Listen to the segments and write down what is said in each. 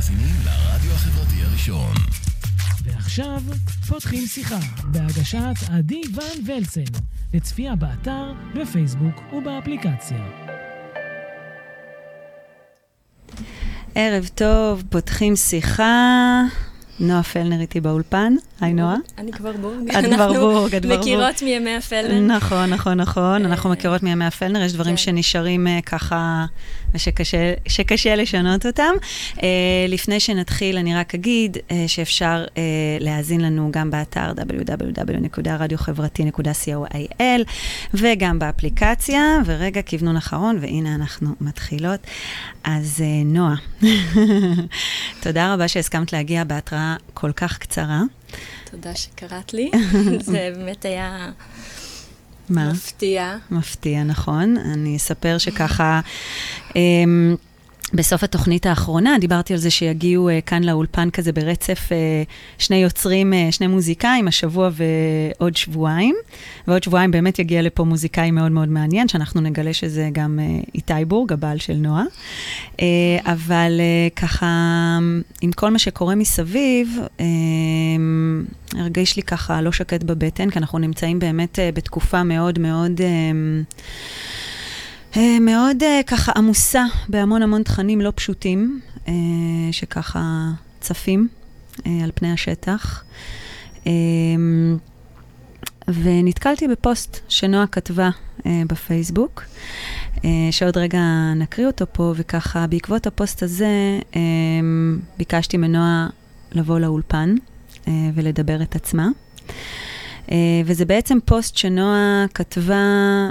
מאזינים לרדיו החברתי הראשון. ועכשיו, פותחים שיחה, בהגשת עדי ון ולסן, לצפייה באתר, בפייסבוק ובאפליקציה. ערב טוב, פותחים שיחה. נועה פלנר איתי באולפן. היי נועה. אני כבר בורג. את כבר בורג, את כבר בורג. אנחנו מכירות מימי הפלנר. נכון, נכון, נכון. אנחנו מכירות מימי הפלנר, יש דברים כן. שנשארים אה, ככה, ושקשה שקשה לשנות אותם. אה, לפני שנתחיל, אני רק אגיד אה, שאפשר אה, להאזין לנו גם באתר www.radiохברתי.co.il וגם באפליקציה, ורגע, כוונון אחרון, והנה אנחנו מתחילות. אז אה, נועה, תודה רבה שהסכמת להגיע בהתראה כל כך קצרה. תודה שקראת לי. זה באמת היה מה? מפתיע. מפתיע, נכון. אני אספר שככה, אמ, בסוף התוכנית האחרונה דיברתי על זה שיגיעו אה, כאן לאולפן כזה ברצף אה, שני יוצרים, אה, שני מוזיקאים, השבוע ועוד שבועיים. ועוד שבועיים באמת יגיע לפה מוזיקאי מאוד מאוד מעניין, שאנחנו נגלה שזה גם אה, איתי בורג, הבעל של נועה. אה, אבל אה, ככה, עם כל מה שקורה מסביב, אה, הרגיש לי ככה לא שקט בבטן, כי אנחנו נמצאים באמת אה, בתקופה מאוד מאוד... אה, מאוד אה, ככה עמוסה בהמון המון תכנים לא פשוטים, אה, שככה צפים אה, על פני השטח. אה, ונתקלתי בפוסט שנועה כתבה אה, בפייסבוק, אה, שעוד רגע נקריא אותו פה, וככה בעקבות הפוסט הזה אה, ביקשתי מנועה לבוא לאולפן אה, ולדבר את עצמה. Uh, וזה בעצם פוסט שנועה כתבה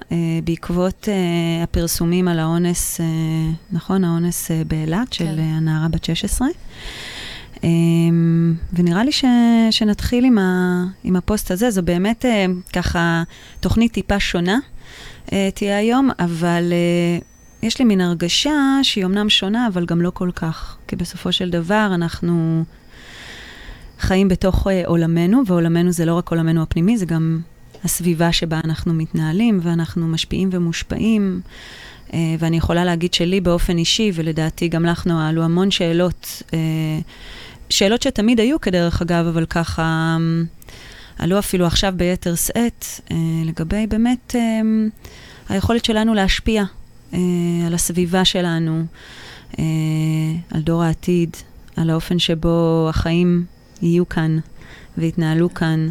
uh, בעקבות uh, הפרסומים על האונס, נכון? האונס באילת של כן. הנערה בת 16. Um, ונראה לי ש, שנתחיל עם, ה, עם הפוסט הזה. זו באמת ככה תוכנית טיפה שונה תהיה היום, אבל יש לי מין הרגשה שהיא אמנם שונה, אבל גם לא כל כך. כי בסופו של דבר אנחנו... חיים בתוך uh, עולמנו, ועולמנו זה לא רק עולמנו הפנימי, זה גם הסביבה שבה אנחנו מתנהלים, ואנחנו משפיעים ומושפעים. Uh, ואני יכולה להגיד שלי באופן אישי, ולדעתי גם לך, נועה, עלו המון שאלות, uh, שאלות שתמיד היו כדרך אגב, אבל ככה um, עלו אפילו עכשיו ביתר שאת, uh, לגבי באמת um, היכולת שלנו להשפיע uh, על הסביבה שלנו, uh, על דור העתיד, על האופן שבו החיים יהיו כאן ויתנהלו כאן.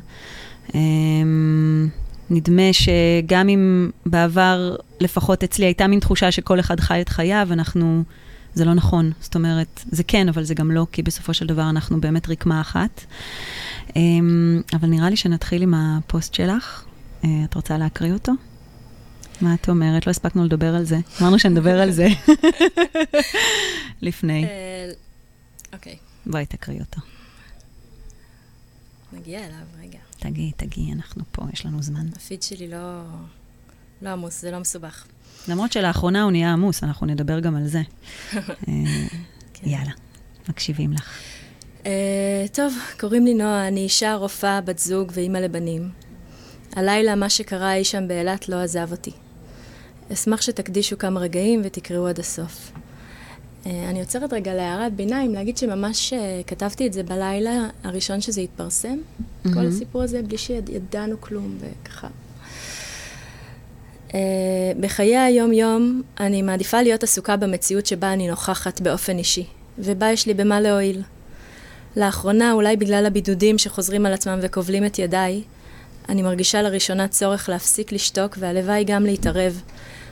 אמ, נדמה שגם אם בעבר, לפחות אצלי, הייתה מין תחושה שכל אחד חי את חייו, אנחנו... זה לא נכון. זאת אומרת, זה כן, אבל זה גם לא, כי בסופו של דבר אנחנו באמת רקמה אחת. אמ, אבל נראה לי שנתחיל עם הפוסט שלך. אה, את רוצה להקריא אותו? מה את אומרת? לא הספקנו לדבר על זה. אמרנו שנדבר על זה לפני. אה, אוקיי, בואי תקריא אותו. נגיע אליו רגע. תגיעי, תגיעי, אנחנו פה, יש לנו זמן. הפיד שלי לא... לא עמוס, זה לא מסובך. למרות שלאחרונה הוא נהיה עמוס, אנחנו נדבר גם על זה. אה, כן. יאללה, מקשיבים לך. אה, טוב, קוראים לי נועה, אני אישה, רופאה, בת זוג ואימא לבנים. הלילה מה שקרה אי שם באילת לא עזב אותי. אשמח שתקדישו כמה רגעים ותקראו עד הסוף. אה, אני עוצרת רגע להערת ביניים, להגיד שממש אה, כתבתי את זה בלילה הראשון שזה התפרסם, כל מהמם. הסיפור הזה, בלי שידענו כלום, וככה. אה, בחיי היום-יום אני מעדיפה להיות עסוקה במציאות שבה אני נוכחת באופן אישי, ובה יש לי במה להועיל. לאחרונה, אולי בגלל הבידודים שחוזרים על עצמם וכובלים את ידיי, אני מרגישה לראשונה צורך להפסיק לשתוק, והלוואי גם להתערב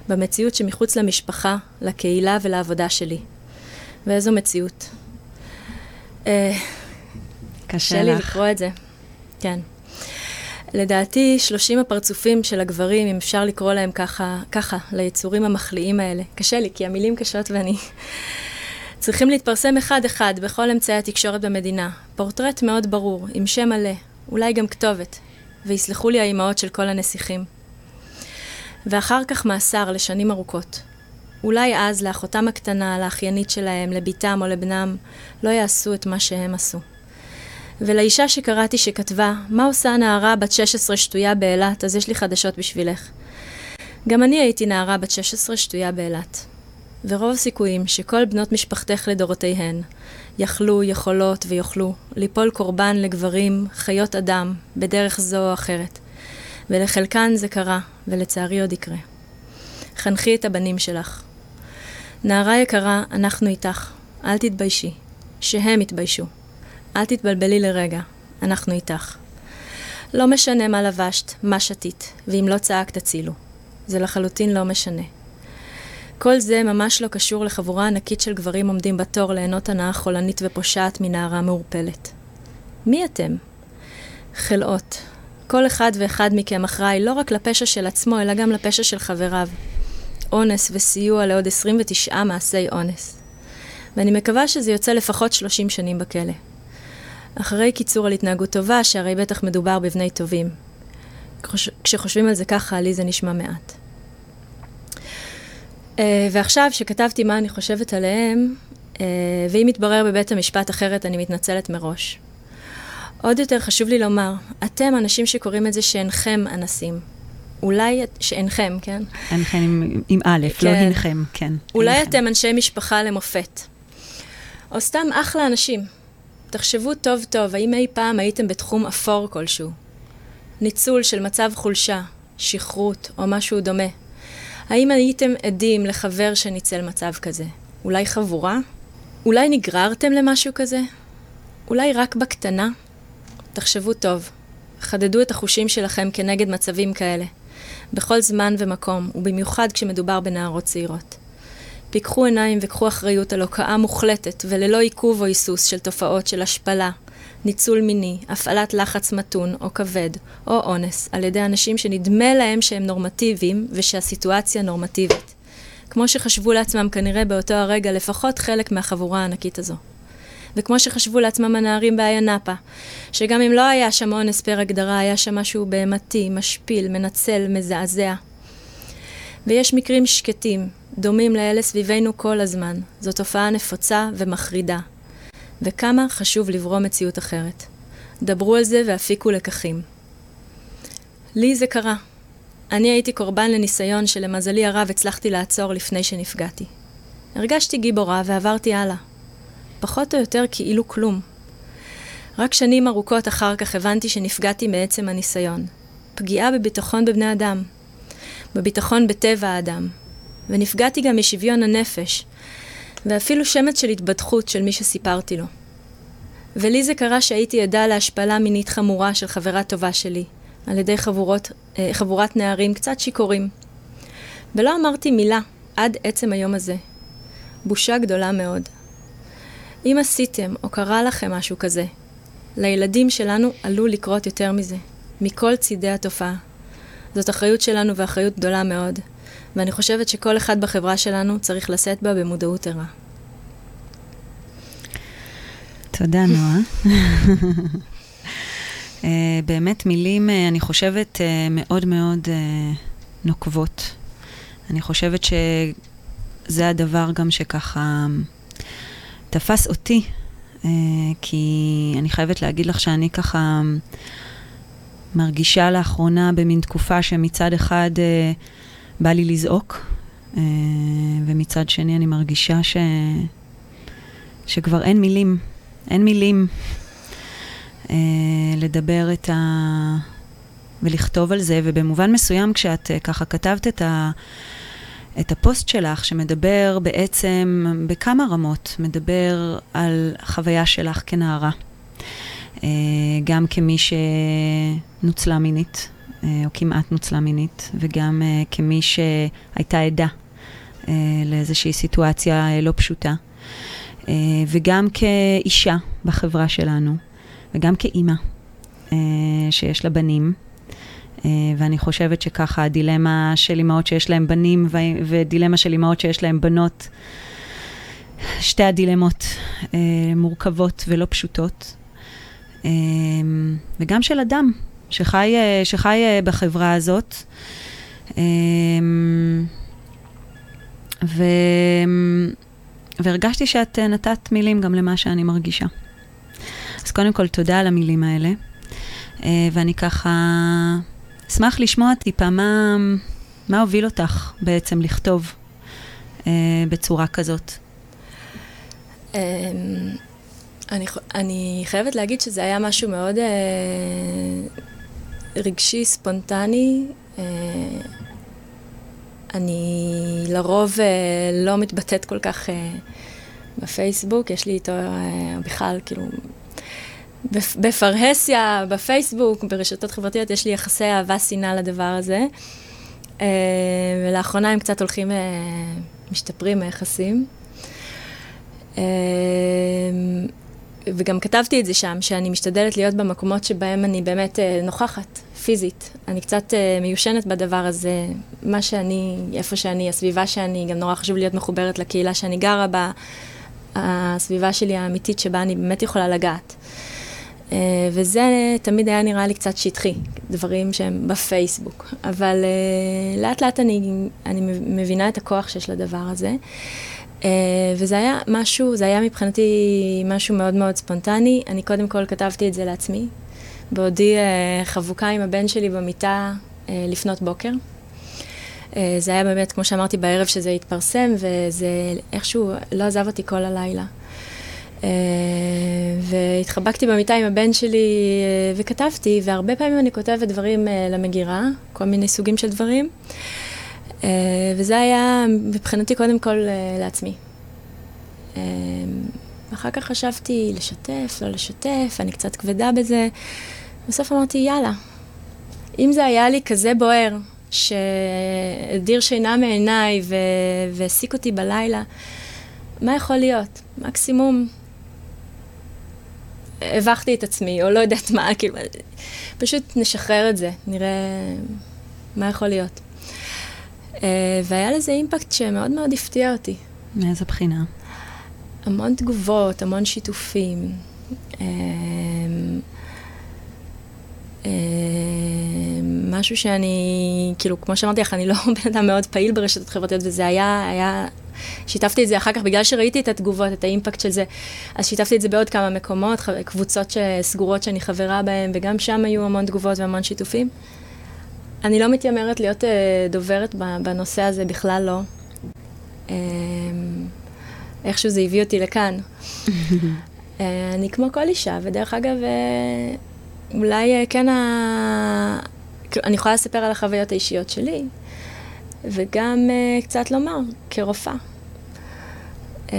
במציאות שמחוץ למשפחה, לקהילה ולעבודה שלי. ואיזו מציאות. אה, קשה לי. לקרוא את זה. כן. לדעתי, 30 הפרצופים של הגברים, אם אפשר לקרוא להם ככה, ככה, ליצורים המחליאים האלה. קשה לי, כי המילים קשות ואני... צריכים להתפרסם אחד-אחד בכל אמצעי התקשורת במדינה. פורטרט מאוד ברור, עם שם מלא, אולי גם כתובת, ויסלחו לי האימהות של כל הנסיכים. ואחר כך מאסר לשנים ארוכות. אולי אז לאחותם הקטנה, לאחיינית שלהם, לביתם או לבנם, לא יעשו את מה שהם עשו. ולאישה שקראתי שכתבה, מה עושה הנערה בת 16 שטויה באילת, אז יש לי חדשות בשבילך. גם אני הייתי נערה בת 16 שטויה באילת. ורוב הסיכויים שכל בנות משפחתך לדורותיהן יכלו, יכולות ויוכלו ליפול קורבן לגברים, חיות אדם, בדרך זו או אחרת. ולחלקן זה קרה, ולצערי עוד יקרה. חנכי את הבנים שלך. נערה יקרה, אנחנו איתך. אל תתביישי. שהם יתביישו. אל תתבלבלי לרגע, אנחנו איתך. לא משנה מה לבשת, מה שתית, ואם לא צעקת, תצילו. זה לחלוטין לא משנה. כל זה ממש לא קשור לחבורה ענקית של גברים עומדים בתור ליהנות הנאה חולנית ופושעת מנערה מעורפלת. מי אתם? חלאות. כל אחד ואחד מכם אחראי לא רק לפשע של עצמו, אלא גם לפשע של חבריו. אונס וסיוע לעוד 29 מעשי אונס. ואני מקווה שזה יוצא לפחות 30 שנים בכלא. אחרי קיצור על התנהגות טובה, שהרי בטח מדובר בבני טובים. כשחושבים על זה ככה, לי זה נשמע מעט. Uh, ועכשיו, שכתבתי מה אני חושבת עליהם, uh, ואם יתברר בבית המשפט אחרת, אני מתנצלת מראש. עוד יותר חשוב לי לומר, אתם אנשים שקוראים את זה שאינכם אנסים. אולי שאינכם, כן? אינכם עם, עם א', לא כן. לא אינכם, כן. אולי אינכם. אתם אנשי משפחה למופת. או סתם אחלה אנשים. תחשבו טוב טוב, האם אי פעם הייתם בתחום אפור כלשהו? ניצול של מצב חולשה, שכרות או משהו דומה. האם הייתם עדים לחבר שניצל מצב כזה? אולי חבורה? אולי נגררתם למשהו כזה? אולי רק בקטנה? תחשבו טוב. חדדו את החושים שלכם כנגד מצבים כאלה. בכל זמן ומקום, ובמיוחד כשמדובר בנערות צעירות. פיקחו עיניים וקחו אחריות על הוקעה מוחלטת וללא עיכוב או היסוס של תופעות של השפלה, ניצול מיני, הפעלת לחץ מתון או כבד, או אונס, על ידי אנשים שנדמה להם שהם נורמטיביים ושהסיטואציה נורמטיבית. כמו שחשבו לעצמם כנראה באותו הרגע לפחות חלק מהחבורה הענקית הזו. וכמו שחשבו לעצמם הנערים באיה נאפה, שגם אם לא היה שם אונס פר הגדרה, היה שם משהו בהמתי, משפיל, מנצל, מזעזע. ויש מקרים שקטים, דומים לאלה סביבנו כל הזמן. זו תופעה נפוצה ומחרידה. וכמה חשוב לברוא מציאות אחרת. דברו על זה והפיקו לקחים. לי זה קרה. אני הייתי קורבן לניסיון שלמזלי הרב הצלחתי לעצור לפני שנפגעתי. הרגשתי גיבורה ועברתי הלאה. פחות או יותר כאילו כלום. רק שנים ארוכות אחר כך הבנתי שנפגעתי מעצם הניסיון. פגיעה בביטחון בבני אדם. בביטחון בטבע האדם. ונפגעתי גם משוויון הנפש, ואפילו שמץ של התבדחות של מי שסיפרתי לו. ולי זה קרה שהייתי עדה להשפלה מינית חמורה של חברה טובה שלי, על ידי חבורות, אה, חבורת נערים קצת שיכורים. ולא אמרתי מילה עד עצם היום הזה. בושה גדולה מאוד. אם עשיתם או קרה לכם משהו כזה, לילדים שלנו עלול לקרות יותר מזה, מכל צידי התופעה. זאת אחריות שלנו ואחריות גדולה מאוד, ואני חושבת שכל אחד בחברה שלנו צריך לשאת בה במודעות ערה. תודה, נועה. uh, באמת מילים, uh, אני חושבת, uh, מאוד מאוד נוקבות. אני חושבת שזה הדבר גם שככה תפס אותי, uh, כי אני חייבת להגיד לך שאני ככה מרגישה לאחרונה במין תקופה שמצד אחד uh, בא לי לזעוק, uh, ומצד שני אני מרגישה ש... שכבר אין מילים. אין מילים אה, לדבר את ה... ולכתוב על זה, ובמובן מסוים כשאת אה, ככה כתבת את, ה... את הפוסט שלך, שמדבר בעצם בכמה רמות, מדבר על חוויה שלך כנערה, אה, גם כמי שנוצלה מינית, אה, או כמעט נוצלה מינית, וגם אה, כמי שהייתה עדה לאיזושהי סיטואציה לא פשוטה. וגם כאישה בחברה שלנו, וגם כאימא שיש לה בנים. אה, ואני חושבת שככה הדילמה של אימהות שיש להם בנים ודילמה של אימהות שיש להם בנות, שתי הדילמות מורכבות ולא פשוטות. וגם של אדם שחי, שחי בחברה הזאת. ו... והרגשתי שאת אה, נתת מילים גם למה שאני מרגישה. אז קודם כל, תודה על המילים האלה. אה, ואני ככה אשמח לשמוע טיפה מה, מה הוביל אותך בעצם לכתוב אה, בצורה כזאת? אמ, אני, אני חייבת להגיד שזה היה משהו מאוד אה, רגשי, ספונטני. אה, אני לרוב אה, לא מתבטאת כל כך אה, בפייסבוק, יש לי איתו אה, בכלל, כאילו, בפרהסיה, בפייסבוק, ברשתות חברתיות, יש לי יחסי אהבה-שנאה לדבר הזה. אה, ולאחרונה הם קצת הולכים, אה, משתפרים היחסים. אה, וגם כתבתי את זה שם, שאני משתדלת להיות במקומות שבהם אני באמת נוכחת, פיזית. אני קצת מיושנת בדבר הזה, מה שאני, איפה שאני, הסביבה שאני, גם נורא חשוב להיות מחוברת לקהילה שאני גרה בה, הסביבה שלי האמיתית שבה אני באמת יכולה לגעת. Uh, וזה תמיד היה נראה לי קצת שטחי, דברים שהם בפייסבוק. אבל uh, לאט לאט אני, אני מבינה את הכוח שיש לדבר הזה. Uh, וזה היה משהו, זה היה מבחינתי משהו מאוד מאוד ספונטני. אני קודם כל כתבתי את זה לעצמי, בעודי חבוקה עם הבן שלי במיטה לפנות בוקר. זה היה באמת, כמו שאמרתי, בערב שזה התפרסם, וזה איכשהו לא עזב אותי כל הלילה. אה, והתחבקתי במיטה עם הבן שלי אה, וכתבתי, והרבה פעמים אני כותבת דברים אה, למגירה, כל מיני סוגים של דברים. וזה היה מבחינתי קודם כל לעצמי. אחר כך חשבתי לשתף, לא לשתף, אני קצת כבדה בזה. בסוף אמרתי, יאללה, אם זה היה לי כזה בוער, שהדיר שינה מעיניי והעסיק אותי בלילה, מה יכול להיות? מקסימום הבכתי את עצמי, או לא יודעת מה, כאילו, פשוט נשחרר את זה, נראה מה יכול להיות. Uh, והיה לזה אימפקט שמאוד מאוד הפתיע אותי. מאיזה בחינה? המון תגובות, המון שיתופים. Uh, uh, משהו שאני, כאילו, כמו שאמרתי לך, אני לא בן אדם מאוד פעיל ברשתות חברתיות, וזה היה, היה שיתפתי את זה אחר כך, בגלל שראיתי את התגובות, את האימפקט של זה, אז שיתפתי את זה בעוד כמה מקומות, קבוצות סגורות שאני חברה בהן, וגם שם היו המון תגובות והמון שיתופים. אני לא מתיימרת להיות uh, דוברת בנושא הזה, בכלל לא. Um, איכשהו זה הביא אותי לכאן. uh, אני כמו כל אישה, ודרך אגב, uh, אולי כן ה... אני יכולה לספר על החוויות האישיות שלי, וגם uh, קצת לומר, כרופאה. Um,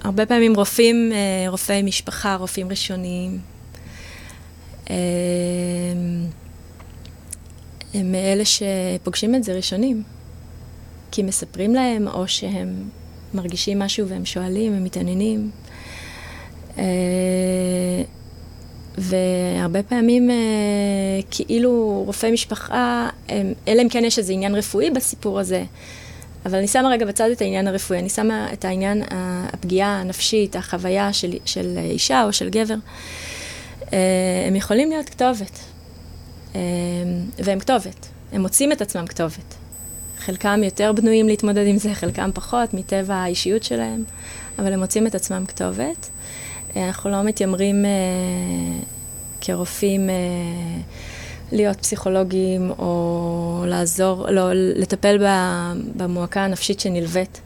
הרבה פעמים רופאים, uh, רופאי משפחה, רופאים ראשוניים, um, הם מאלה שפוגשים את זה ראשונים, כי מספרים להם, או שהם מרגישים משהו והם שואלים, הם מתעניינים. והרבה פעמים אה, כאילו רופאי משפחה, אלא אם כן יש איזה עניין רפואי בסיפור הזה, אבל אני שמה רגע בצד את העניין הרפואי, אני שמה את העניין, הפגיעה הנפשית, החוויה של, של אישה או של גבר. אה, הם יכולים להיות כתובת, אה, והם כתובת, הם מוצאים את עצמם כתובת. חלקם יותר בנויים להתמודד עם זה, חלקם פחות, מטבע האישיות שלהם, אבל הם מוצאים את עצמם כתובת. אנחנו לא מתיימרים אה, כרופאים אה, להיות פסיכולוגים או לעזור, לא, לטפל במועקה הנפשית שנלווית.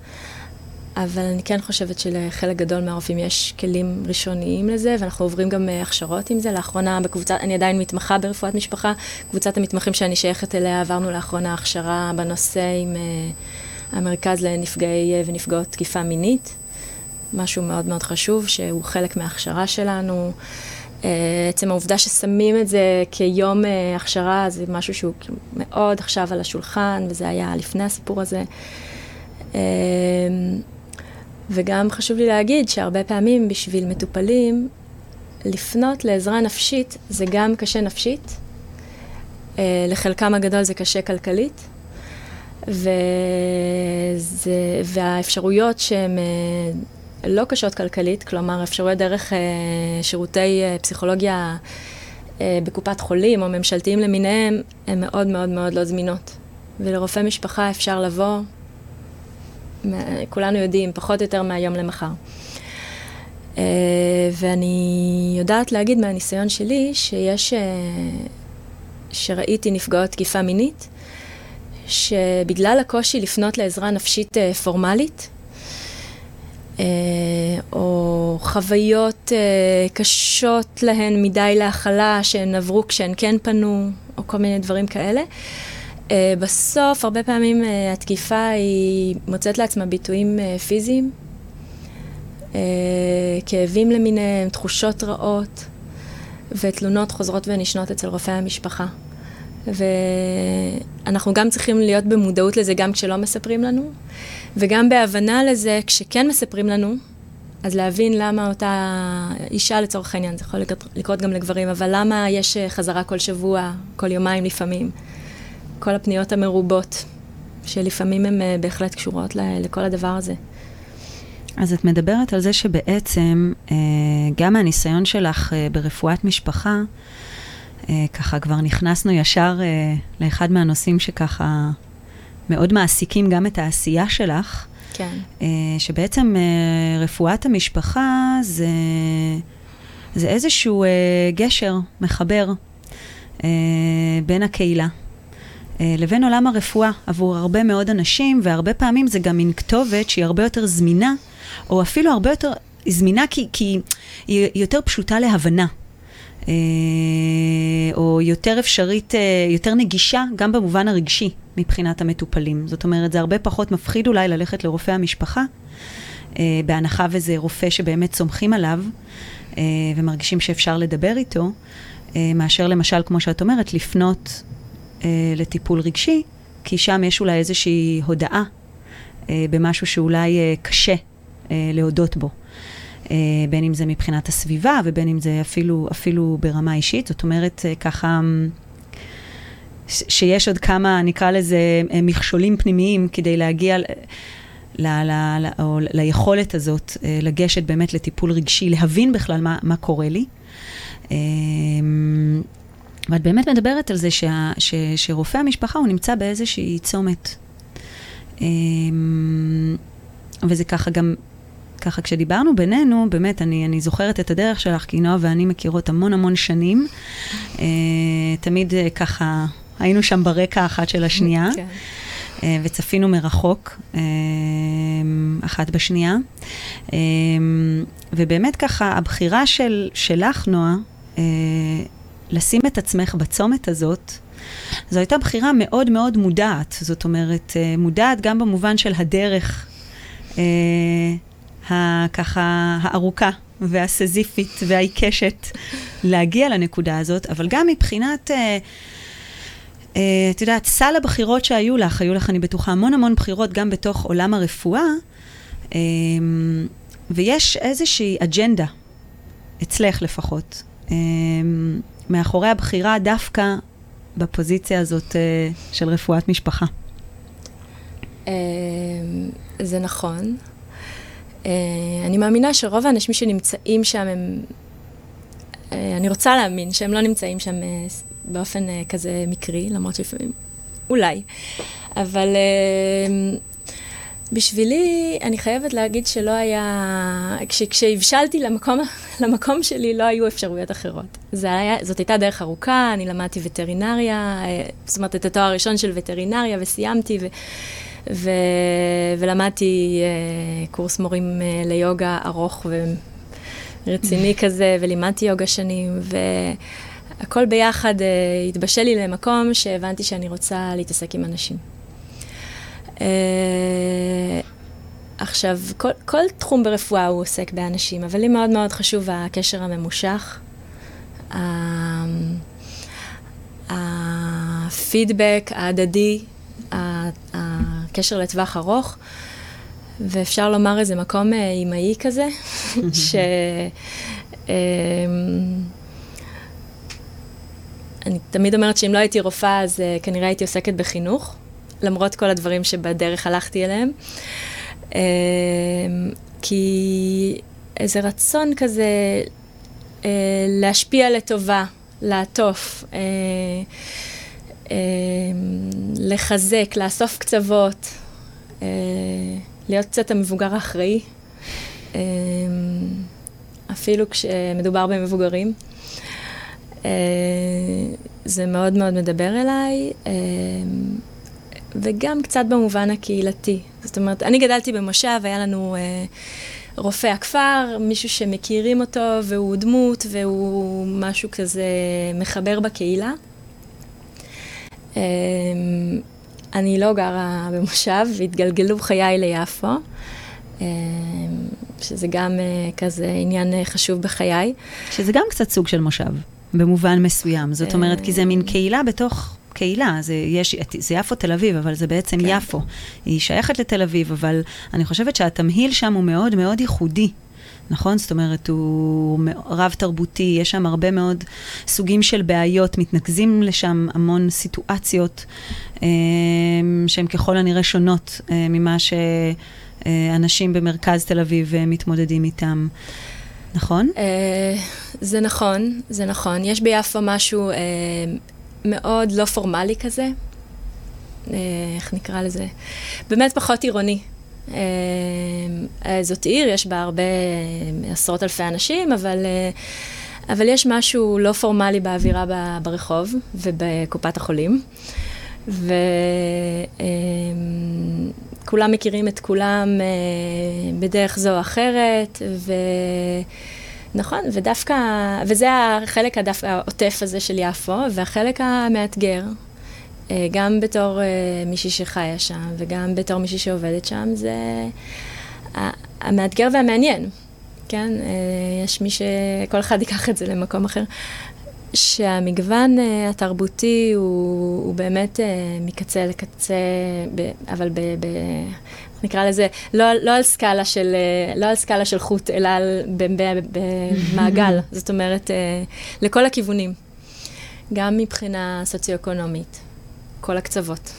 אבל אני כן חושבת שלחלק גדול מהרופאים יש כלים ראשוניים לזה, ואנחנו עוברים גם אה, הכשרות עם זה. לאחרונה בקבוצה, אני עדיין מתמחה ברפואת משפחה, קבוצת המתמחים שאני שייכת אליה, עברנו לאחרונה הכשרה בנושא עם המרכז לנפגעי ונפגעות תקיפה מינית. משהו מאוד מאוד חשוב, שהוא חלק מההכשרה שלנו. אה, עצם העובדה ששמים את זה כיום אה, הכשרה, זה משהו שהוא מאוד עכשיו על השולחן, וזה היה לפני הסיפור הזה. אה, וגם חשוב לי להגיד שהרבה פעמים בשביל מטופלים, לפנות לעזרה נפשית זה גם קשה נפשית, לחלקם הגדול זה קשה כלכלית, וזה, והאפשרויות שהן לא קשות כלכלית, כלומר אפשרויות דרך אה, שירותי אה, פסיכולוגיה אה, בקופת חולים או ממשלתיים למיניהם, הן מאוד מאוד מאוד לא זמינות. ולרופא משפחה אפשר לבוא, כולנו יודעים, פחות או יותר מהיום למחר. ואני יודעת להגיד מהניסיון שלי שיש, שראיתי נפגעות תקיפה מינית, שבגלל הקושי לפנות לעזרה נפשית פורמלית, או חוויות אה, קשות להן מדי להכלה שהן עברו כשהן כן פנו, או כל מיני דברים כאלה. בסוף, הרבה פעמים התקיפה היא מוצאת לעצמה ביטויים פיזיים, כאבים למיניהם, תחושות רעות, ותלונות חוזרות ונשנות אצל רופאי המשפחה. ואנחנו גם צריכים להיות במודעות לזה גם כשלא מספרים לנו, וגם בהבנה לזה כשכן מספרים לנו, אז להבין למה אותה אישה לצורך העניין, זה יכול לקרות גם לגברים, אבל למה יש חזרה כל שבוע, כל יומיים לפעמים, כל הפניות המרובות, שלפעמים הן אה, בהחלט קשורות לכל הדבר הזה. אז את מדברת על זה שבעצם, אה, גם מהניסיון שלך אה, ברפואת משפחה, אה, ככה כבר נכנסנו ישר אה, לאחד מהנושאים שככה מאוד מעסיקים גם את העשייה שלך. כן. אה, שבעצם אה, רפואת המשפחה זה, זה איזשהו אה, גשר מחבר בין הקהילה. לבין עולם הרפואה עבור הרבה מאוד אנשים, והרבה פעמים זה גם מין כתובת שהיא הרבה יותר זמינה, או אפילו הרבה יותר זמינה כי, כי היא יותר פשוטה להבנה. אה, או יותר אפשרית, אה, יותר נגישה, גם במובן הרגשי מבחינת המטופלים. זאת אומרת, זה הרבה פחות מפחיד אולי ללכת לרופא המשפחה, אה, בהנחה וזה רופא שבאמת סומכים עליו ומרגישים שאפשר לדבר איתו, מאשר למשל, כמו שאת אומרת, לפנות לטיפול רגשי, כי שם יש אולי איזושהי הודאה במשהו שאולי קשה להודות בו. אה, בין אם זה מבחינת הסביבה ובין אם זה אפילו, אפילו ברמה אישית. זאת אומרת, אה, ככה, שיש עוד כמה, נקרא לזה, אה, מכשולים פנימיים כדי להגיע... ל, ל, ל, ל, או ליכולת הזאת לגשת באמת לטיפול רגשי, להבין בכלל מה, מה קורה לי. ואת באמת מדברת על זה שה, ש, שרופא המשפחה הוא נמצא באיזושהי צומת. וזה ככה גם ככה, כשדיברנו בינינו, באמת, אני, אני זוכרת את הדרך שלך, כי נועה ואני מכירות המון המון שנים. אה, תמיד אה, ככה, היינו שם ברקע אחת של השנייה. כן. אה, וצפינו מרחוק, אה, אחת בשנייה. אה, ובאמת ככה, הבחירה של, שלך, נועה, אה, לשים את עצמך בצומת הזאת, זו הייתה בחירה מאוד מאוד מודעת. זאת אומרת, אה, מודעת גם במובן של הדרך. אה, הככה הארוכה והסזיפית והעיקשת להגיע לנקודה הזאת, אבל גם מבחינת, אה, אה, את יודעת, סל הבחירות שהיו לך, היו לך, אני בטוחה, המון המון בחירות גם בתוך עולם הרפואה, אה, ויש איזושהי אג'נדה, אצלך לפחות, אה, מאחורי הבחירה דווקא בפוזיציה הזאת אה, של רפואת משפחה. אה, זה נכון. Uh, אני מאמינה שרוב האנשים שנמצאים שם הם... Uh, אני רוצה להאמין שהם לא נמצאים שם uh, באופן כזה מקרי, למרות שלפעמים... אולי. אבל בשבילי, אני חייבת להגיד שלא היה... כש, כשהבשלתי למקום, למקום שלי, לא היו אפשרויות אחרות. היה, זאת הייתה דרך ארוכה, אני למדתי וטרינריה, זאת אומרת, את התואר הראשון של וטרינריה, וסיימתי, ו... ו... ולמדתי uh, קורס מורים uh, ליוגה ארוך ורציני כזה, ולימדתי יוגה שנים, והכל ביחד uh, התבשל לי למקום שהבנתי שאני רוצה להתעסק עם אנשים. Uh, עכשיו, כל, כל תחום ברפואה הוא עוסק באנשים, אבל לי מאוד מאוד חשוב הקשר הממושך. הפידבק ההדדי, קשר לטווח ארוך, ואפשר לומר איזה מקום אה, אימהי כזה, ש... אמ, אני תמיד אומרת שאם לא הייתי רופאה, אז uh, כנראה הייתי עוסקת בחינוך, למרות כל הדברים שבדרך הלכתי אליהם. Uh, כי איזה רצון כזה uh, להשפיע לטובה, לעטוף. Uh, לחזק, לאסוף קצוות, אה, להיות קצת המבוגר האחראי, אה, אפילו כשמדובר במבוגרים. זה מאוד מאוד מדבר אליי. וגם קצת במובן הקהילתי. זאת אומרת, אני גדלתי במושב, היה לנו אה, רופא הכפר, מישהו שמכירים אותו, והוא דמות, והוא משהו כזה מחבר בקהילה. אה, אני לא גרה במושב, והתגלגלו חיי ליפו, אה, שזה גם אה, כזה עניין אה, חשוב בחיי. שזה גם קצת סוג של מושב, במובן מסוים. זאת אומרת, כי זה מין קהילה בתוך קהילה. זה, יש, זה יפו תל אביב, אבל זה בעצם כן. יפו. היא שייכת לתל אביב, אבל אני חושבת שהתמהיל שם הוא מאוד מאוד ייחודי. נכון? זאת אומרת, הוא רב-תרבותי, יש שם הרבה מאוד סוגים של בעיות, מתנקזים לשם המון סיטואציות אה, שהן ככל הנראה שונות אה, ממה שאנשים במרכז תל אביב אה, מתמודדים איתם. נכון? אה, זה נכון, זה נכון. יש ביפו משהו אה, מאוד לא פורמלי כזה. אה, איך נקרא לזה? באמת פחות עירוני. אה, אה, זאת עיר, יש בה הרבה אה, עשרות אלפי אנשים, אבל, אבל יש משהו לא פורמלי באווירה ברחוב ובקופת החולים. וכולם מכירים את כולם בדרך זו או אחרת, ו... נכון, ודווקא, וזה החלק הדווקא העוטף הזה של יפו, והחלק המאתגר, גם בתור אה, מישהי שחיה שם, וגם בתור מישהי שעובדת שם, זה המאתגר והמעניין, כן? אה, יש מי ש... כל אחד ייקח את זה למקום אחר. שהמגוון התרבותי הוא, הוא באמת מקצה לקצה, אבל ב, ב, נקרא לזה, לא, לא, על סקאלה של, לא על סקאלה של חוט, אלא על, במעגל, זאת אומרת, לכל הכיוונים. גם מבחינה סוציו-אקונומית, כל הקצוות.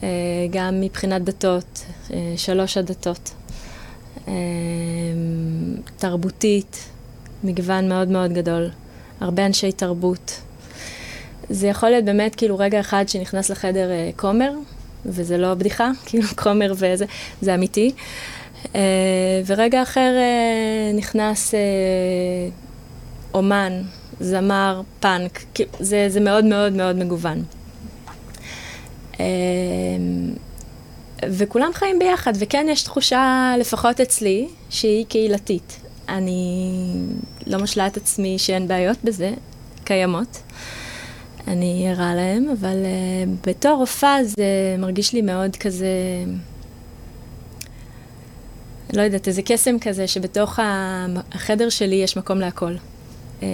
Uh, גם מבחינת דתות, uh, שלוש הדתות. Uh, תרבותית, מגוון מאוד מאוד גדול. הרבה אנשי תרבות. זה יכול להיות באמת כאילו רגע אחד שנכנס לחדר אה, כומר, וזה לא בדיחה, כאילו כומר וזה, זה אמיתי. אה, ורגע אחר אה, נכנס אה, אומן, זמר, פאנק, זה, זה מאוד מאוד מאוד מגוון. אה, וכולם חיים ביחד, וכן יש תחושה, לפחות אצלי, שהיא קהילתית. אני לא משלה את עצמי שאין בעיות בזה, קיימות. אני ערה להם, אבל uh, בתור רופאה זה מרגיש לי מאוד כזה, לא יודעת, איזה קסם כזה, שבתוך החדר שלי יש מקום להכל. Uh,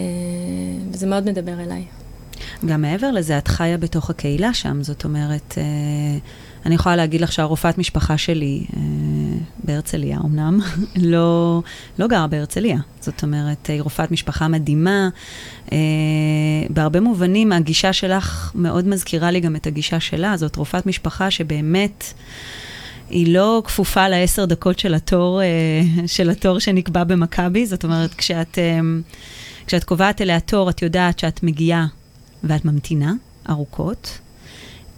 וזה מאוד מדבר אליי. גם מעבר לזה, את חיה בתוך הקהילה שם, זאת אומרת, אה, אני יכולה להגיד לך שהרופאת משפחה שלי אה, בהרצליה, אמנם, לא, לא גרה בהרצליה. זאת אומרת, היא רופאת משפחה מדהימה. אה, בהרבה מובנים, הגישה שלך מאוד מזכירה לי גם את הגישה שלה. זאת רופאת משפחה שבאמת... היא לא כפופה לעשר דקות של התור, של התור שנקבע במכבי, זאת אומרת, כשאת, כשאת קובעת אליה תור, את יודעת שאת מגיעה ואת ממתינה ארוכות,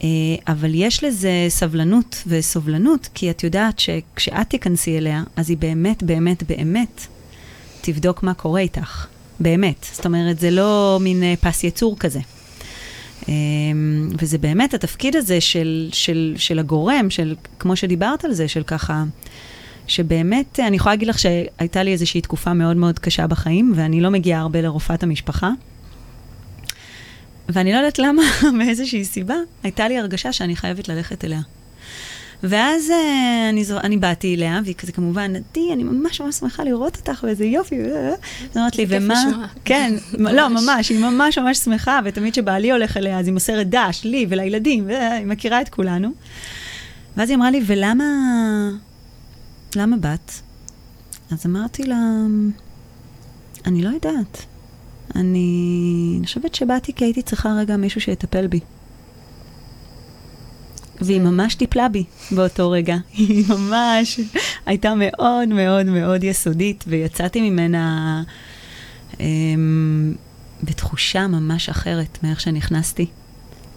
אה, אבל יש לזה סבלנות וסובלנות, כי את יודעת שכשאת תיכנסי אליה, אז היא באמת, באמת, באמת תבדוק מה קורה איתך. באמת. זאת אומרת, זה לא מין אה, פס יצור כזה. אה, וזה באמת התפקיד הזה של, של, של הגורם, של, כמו שדיברת על זה, של ככה, שבאמת, אני יכולה להגיד לך שהייתה לי איזושהי תקופה מאוד מאוד קשה בחיים, ואני לא מגיעה הרבה לרופאת המשפחה. ואני לא יודעת למה, מאיזושהי סיבה, הייתה לי הרגשה שאני חייבת ללכת אליה. ואז uh, אני, זו, אני באתי אליה, והיא כזה כמובן, עדי, אני ממש ממש שמחה לראות אותך, ואיזה יופי. אז אמרת לי, כיף ומה? לשמוע. כן, לא, ממש, היא ממש ממש שמחה, ותמיד כשבעלי הולך אליה, אז היא מוסרת דש, לי ולילדים, והיא מכירה את כולנו. ואז היא אמרה לי, ולמה, למה באת? אז אמרתי לה, אני לא יודעת. אני, חושבת שבאתי כי הייתי צריכה רגע מישהו שיטפל בי. והיא ממש טיפלה בי באותו רגע. היא ממש הייתה מאוד מאוד מאוד יסודית, ויצאתי ממנה אמ, בתחושה ממש אחרת מאיך שנכנסתי.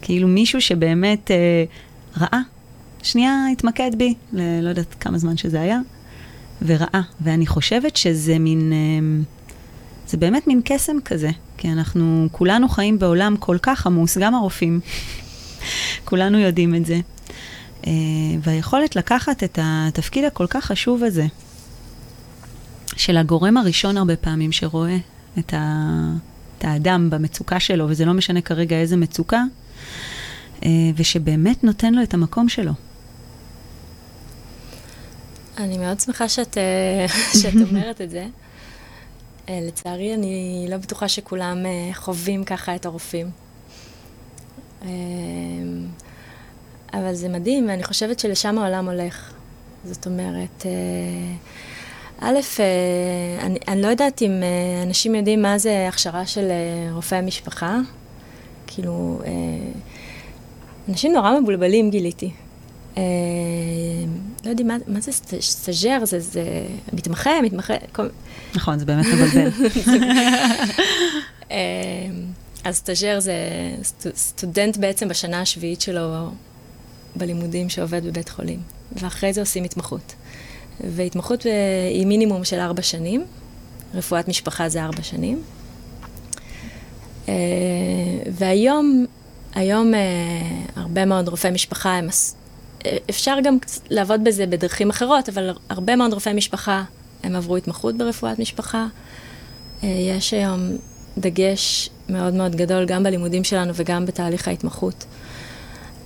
כאילו מישהו שבאמת אה, ראה, שנייה התמקד בי, ל- לא יודעת כמה זמן שזה היה, וראה. ואני חושבת שזה מין... אמ, זה באמת מין קסם כזה, כי אנחנו כולנו חיים בעולם כל כך עמוס, גם הרופאים. כולנו יודעים את זה. אה, והיכולת לקחת את התפקיד הכל כך חשוב הזה, של הגורם הראשון הרבה פעמים שרואה את, ה, את האדם במצוקה שלו, וזה לא משנה כרגע איזה מצוקה, אה, ושבאמת נותן לו את המקום שלו. אני מאוד שמחה שאת, אה, שאת אומרת את זה. אה, לצערי, אני לא בטוחה שכולם חווים ככה את הרופאים. אבל זה מדהים, ואני חושבת שלשם העולם הולך. זאת אומרת, א', אני, אני לא יודעת אם אנשים יודעים מה זה הכשרה של רופאי משפחה. כאילו, אנשים נורא מבולבלים גיליתי. אה, לא יודעים מה, מה זה סטאג'ר, זה, זה מתמחה, מתמחה, כל... נכון, זה באמת מבלבל. אה, אז סטאג'ר זה סטוד, סטודנט בעצם בשנה השביעית שלו בלימודים שעובד בבית חולים, ואחרי זה עושים התמחות. והתמחות אה, היא מינימום של ארבע שנים, רפואת משפחה זה ארבע שנים. והיום היום הרבה מאוד רופאי משפחה הם... אפשר גם לעבוד בזה בדרכים אחרות, אבל הרבה מאוד רופאי משפחה, הם עברו התמחות ברפואת משפחה. אה, יש היום דגש מאוד מאוד גדול גם בלימודים שלנו וגם בתהליך ההתמחות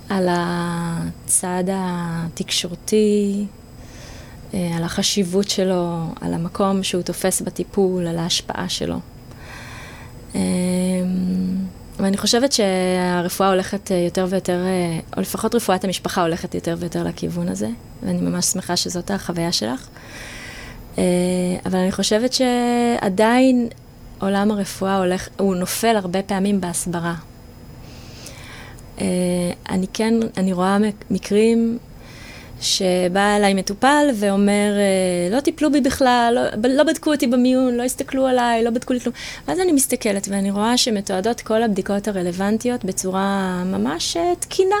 על הצד התקשורתי, אה, על החשיבות שלו, על המקום שהוא תופס בטיפול, על ההשפעה שלו. ואני חושבת שהרפואה הולכת אה, יותר ויותר, אה, או לפחות רפואת המשפחה הולכת יותר ויותר לכיוון הזה, ואני ממש שמחה שזאת החוויה שלך. אה, אבל אני חושבת שעדיין עולם הרפואה הולך, הוא נופל הרבה פעמים בהסברה. אני כן, אני רואה מקרים שבא אליי מטופל ואומר, אה, לא טיפלו בי בכלל, לא, לא בדקו אותי במיון, לא הסתכלו עליי, לא בדקו לי כלום. ואז אני מסתכלת ואני רואה שמתועדות כל הבדיקות הרלוונטיות בצורה ממש אה, תקינה.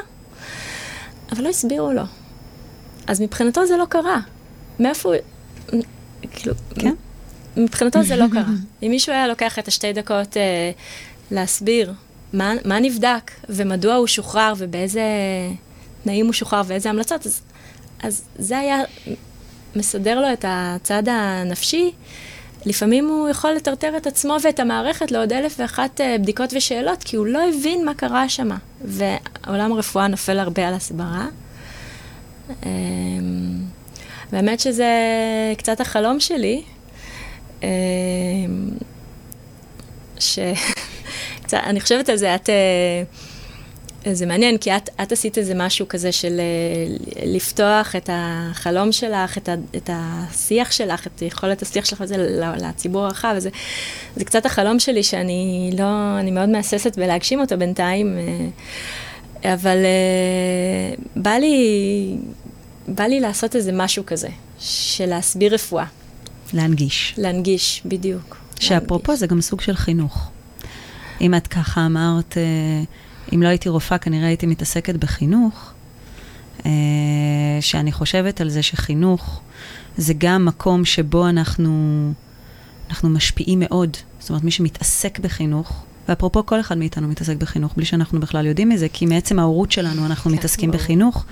אבל לא הסבירו לו. אז מבחינתו זה לא קרה. מאיפה הוא... כאילו... כן? מבחינתו זה לא קרה. אם מישהו היה לוקח את השתי דקות אה, להסביר מה, מה נבדק ומדוע הוא שוחרר ובאיזה תנאים הוא שוחרר ואיזה המלצות, אז אז זה היה מסדר לו את הצד הנפשי. לפעמים הוא יכול לטרטר את עצמו ואת המערכת לעוד אלף ואחת אה, בדיקות ושאלות, כי הוא לא הבין מה קרה שם. ועולם הרפואה נופל הרבה על הסברה. אמ, באמת שזה קצת החלום שלי. אמ, ש... אני חושבת על זה, את... זה מעניין, כי את, את עשית איזה משהו כזה של אה, לפתוח את החלום שלך, את, ה, את השיח שלך, את יכולת השיח שלך הזה לציבור הרחב, וזה זה קצת החלום שלי שאני לא, אני מאוד מהססת בלהגשים אותו בינתיים, אה, אבל אה, בא לי, בא לי לעשות איזה משהו כזה, של להסביר רפואה. להנגיש. להנגיש, בדיוק. שאפרופו להנגיש. זה גם סוג של חינוך. אם את ככה אמרת... אם לא הייתי רופאה, כנראה הייתי מתעסקת בחינוך, אה, שאני חושבת על זה שחינוך זה גם מקום שבו אנחנו, אנחנו משפיעים מאוד. זאת אומרת, מי שמתעסק בחינוך, ואפרופו כל אחד מאיתנו מתעסק בחינוך, בלי שאנחנו בכלל יודעים מזה, כי מעצם ההורות שלנו אנחנו כן, מתעסקים ברור. בחינוך.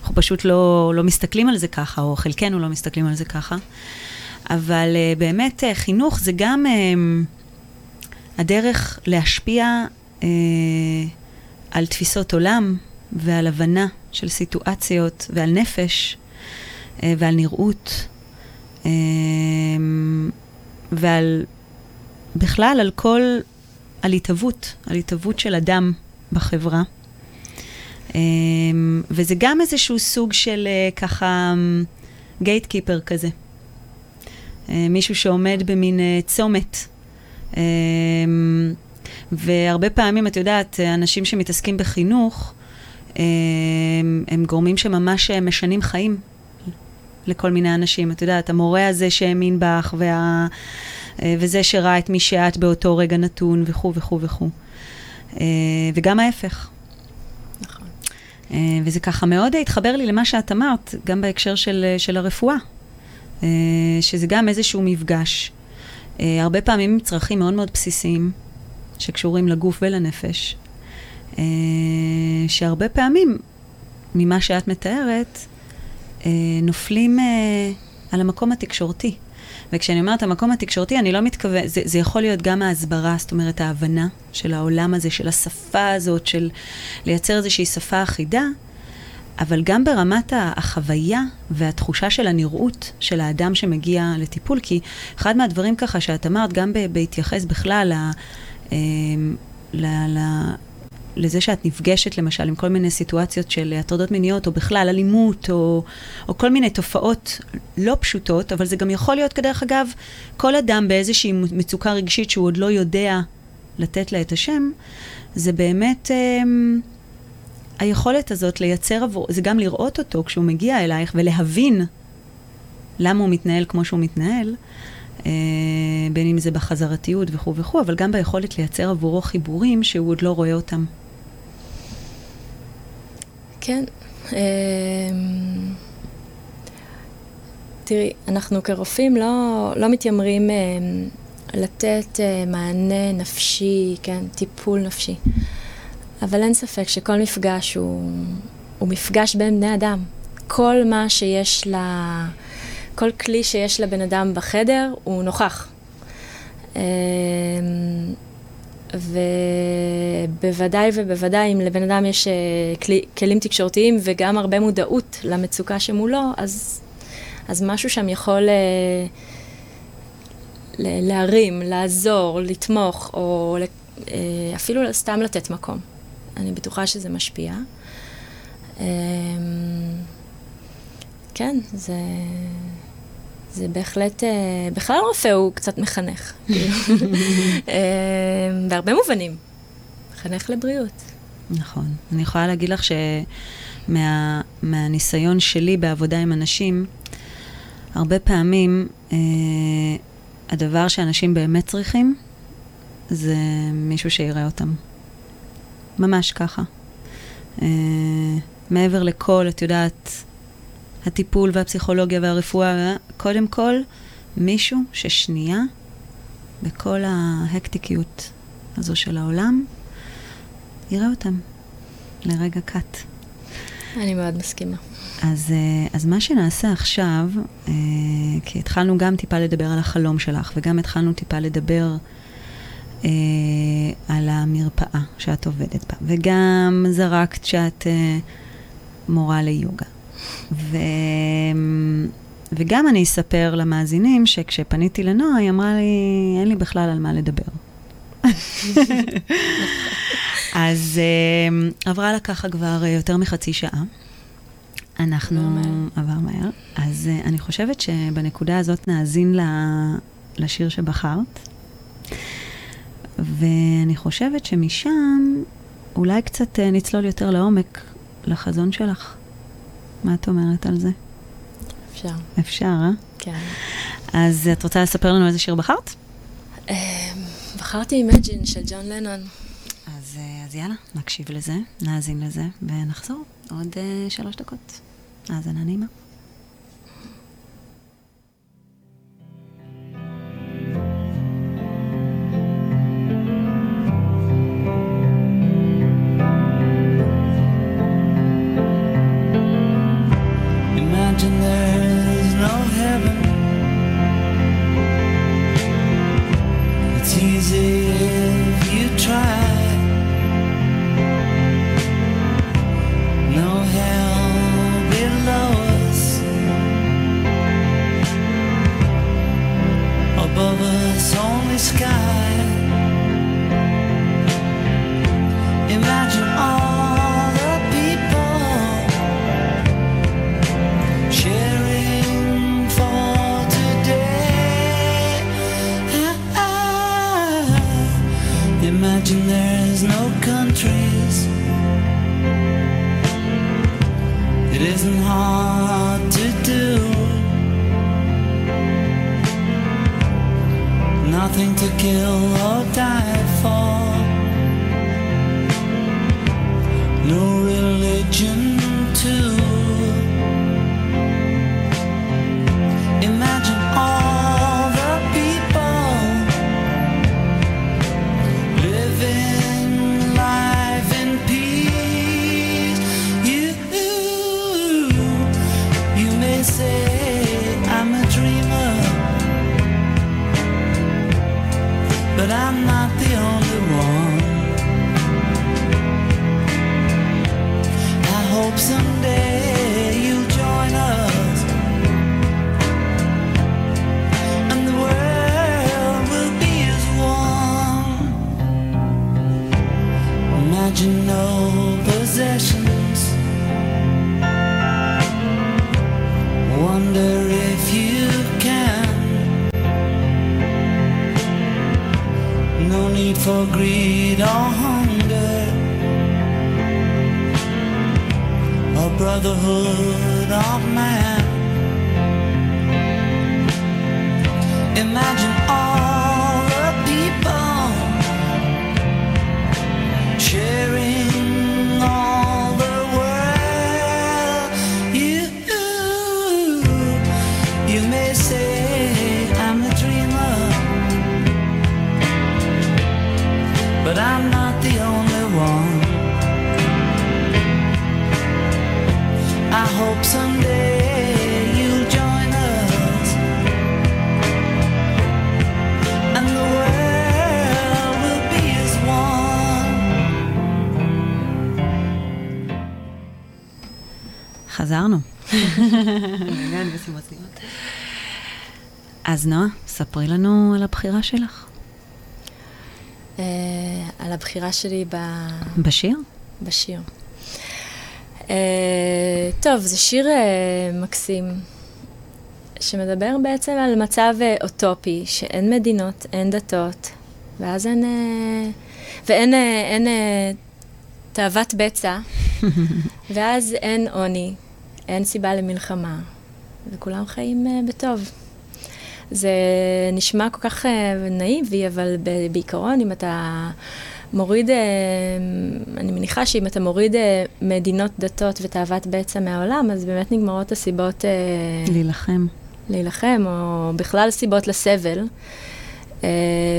אנחנו פשוט לא, לא מסתכלים על זה ככה, או חלקנו לא מסתכלים על זה ככה. אבל uh, באמת, uh, חינוך זה גם הדרך להשפיע uh, על תפיסות עולם ועל הבנה של סיטואציות ועל נפש אה, ועל נראות אה, ועל בכלל על כל, על התהוות, על התהוות של אדם בחברה. אה, וזה גם איזשהו סוג של ככה גייטקיפר כזה. מישהו שעומד במין צומת. והרבה פעמים, את יודעת, אנשים שמתעסקים בחינוך, הם, הם גורמים שממש משנים חיים לכל מיני אנשים. את יודעת, המורה הזה שהאמין בך, וה, וזה שראה את מי שאת באותו רגע נתון, וכו' וכו' וכו'. וגם ההפך. נכון. וזה ככה מאוד התחבר לי למה שאת אמרת, גם בהקשר של, של הרפואה, שזה גם איזשהו מפגש. הרבה פעמים עם צרכים מאוד מאוד בסיסיים, שקשורים לגוף ולנפש, אה, שהרבה פעמים ממה שאת מתארת, אה, נופלים אה, על המקום התקשורתי. וכשאני אומרת המקום התקשורתי, אני לא מתכוון, זה, זה יכול להיות גם ההסברה, זאת אומרת ההבנה של העולם הזה, של השפה הזאת, של לייצר איזושהי שפה אחידה, אבל גם ברמת החוויה והתחושה של הנראות של האדם שמגיע לטיפול, כי אחד מהדברים ככה שאת אמרת, גם בהתייחס בכלל אמ, ל, ל לזה שאת נפגשת למשל עם כל מיני סיטואציות של הטרדות מיניות, או בכלל אלימות, או, או כל מיני תופעות לא פשוטות, אבל זה גם יכול להיות, כדרך אגב, כל אדם באיזושהי מצוקה רגשית שהוא עוד לא יודע לתת לה את השם, זה באמת אה, היכולת הזאת לייצר עבור, זה גם לראות אותו כשהוא מגיע אלייך ולהבין למה הוא מתנהל כמו שהוא מתנהל. אה, בין אם זה בחזרתיות וכו' וכו', אבל גם ביכולת לייצר עבורו חיבורים שהוא עוד לא רואה אותם. כן. אמ, תראי, אנחנו כרופאים לא, לא מתיימרים אמ, לתת אה, מענה נפשי, כן, טיפול נפשי. אבל אין ספק שכל מפגש הוא, הוא מפגש בין בני אדם. כל מה שיש לה... כל כלי שיש לבן אדם בחדר הוא נוכח. אמ, ובוודאי ובוודאי אם לבן אדם יש אה, כלי, כלים תקשורתיים וגם הרבה מודעות למצוקה שמולו, אז, אז משהו שם יכול אה, להרים, לעזור, לתמוך, או אה, אפילו סתם לתת מקום. אני בטוחה שזה משפיע. אמ, כן, זה... זה בהחלט, אה, בכלל רופא הוא קצת מחנך, כאילו. אה, בהרבה מובנים, מחנך לבריאות. נכון. אני יכולה להגיד לך שמהניסיון שמה, שלי בעבודה עם אנשים, הרבה פעמים אה, הדבר שאנשים באמת צריכים זה מישהו שיראה אותם. ממש ככה. אה, מעבר לכל, את יודעת, הטיפול והפסיכולוגיה והרפואה, קודם כל, מישהו ששנייה, בכל ההקטיקיות הזו של העולם, יראה אותם לרגע קט. אני מאוד מסכימה. אז, אה, אז מה שנעשה עכשיו, אה, כי התחלנו גם טיפה לדבר על החלום שלך, וגם התחלנו טיפה לדבר אה, על המרפאה שאת עובדת בה, וגם זרקת שאת מורה ליוגה. ו... וגם אני אספר למאזינים שכשפניתי לנועה, היא אמרה לי, אין לי בכלל על מה לדבר. אז uh, עברה לה ככה כבר יותר מחצי שעה. אנחנו... עבר מהר. אז uh, אני חושבת שבנקודה הזאת נאזין לשיר שבחרת. ואני חושבת שמשם אולי קצת uh, נצלול יותר לעומק לחזון שלך. מה את אומרת על זה? אפשר. אפשר, אה? כן. אז את רוצה לספר לנו איזה שיר בחרת? אמ, בחרתי Imagine של ג'ון לנון. אז, אה, אז יאללה, נקשיב לזה, נאזין לזה, ונחזור עוד אה, שלוש דקות. האזנה נעימה. אז נועה, ספרי לנו על הבחירה שלך. אה, על הבחירה שלי ב... בשיר? בשיר. אה, טוב, זה שיר אה, מקסים, שמדבר בעצם על מצב אה, אוטופי, שאין מדינות, אין דתות, ואז אין... אה, ואין אה, אין, אה, תאוות בצע, ואז אין עוני, אין סיבה למלחמה, וכולם חיים אה, בטוב. זה נשמע כל כך אה, נאיבי, אבל בעיקרון, אם אתה מוריד, אה, אני מניחה שאם אתה מוריד אה, מדינות, דתות ותאוות בצע מהעולם, אז באמת נגמרות הסיבות להילחם. להילחם, או בכלל סיבות לסבל,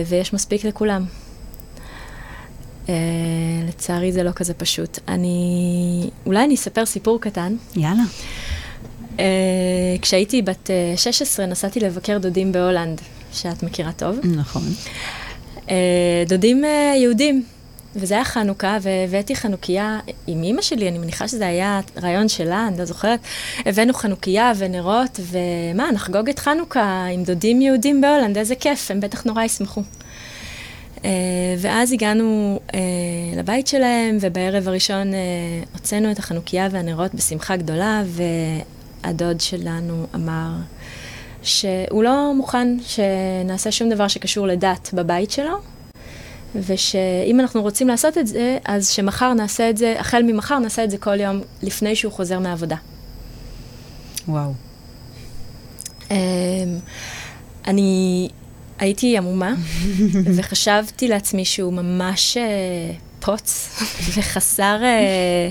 ויש מספיק לכולם. לצערי זה לא כזה פשוט. אני... אולי אני אספר סיפור קטן. יאללה. אה, כשהייתי בת אה, 16 נסעתי לבקר דודים בהולנד, שאת מכירה טוב. נכון. אה, דודים אה, יהודים, וזה היה חנוכה, והבאתי חנוכיה עם אימא שלי, אני מניחה שזה היה רעיון שלה, אני לא זוכרת. הבאנו חנוכיה ונרות, ומה, נחגוג את חנוכה עם דודים יהודים בהולנד, איזה כיף, הם בטח נורא ישמחו. אה, ואז הגענו אה, לבית שלהם, ובערב הראשון אה, הוצאנו את החנוכיה והנרות בשמחה גדולה, והדוד שלנו אמר שהוא לא מוכן שנעשה שום דבר שקשור לדת בבית שלו, ושאם אנחנו רוצים לעשות את זה, אז שמחר נעשה את זה, החל ממחר נעשה את זה כל יום לפני שהוא חוזר מהעבודה. וואו. אמ, אני הייתי עמומה, וחשבתי לעצמי שהוא ממש אה, פוץ וחסר אה,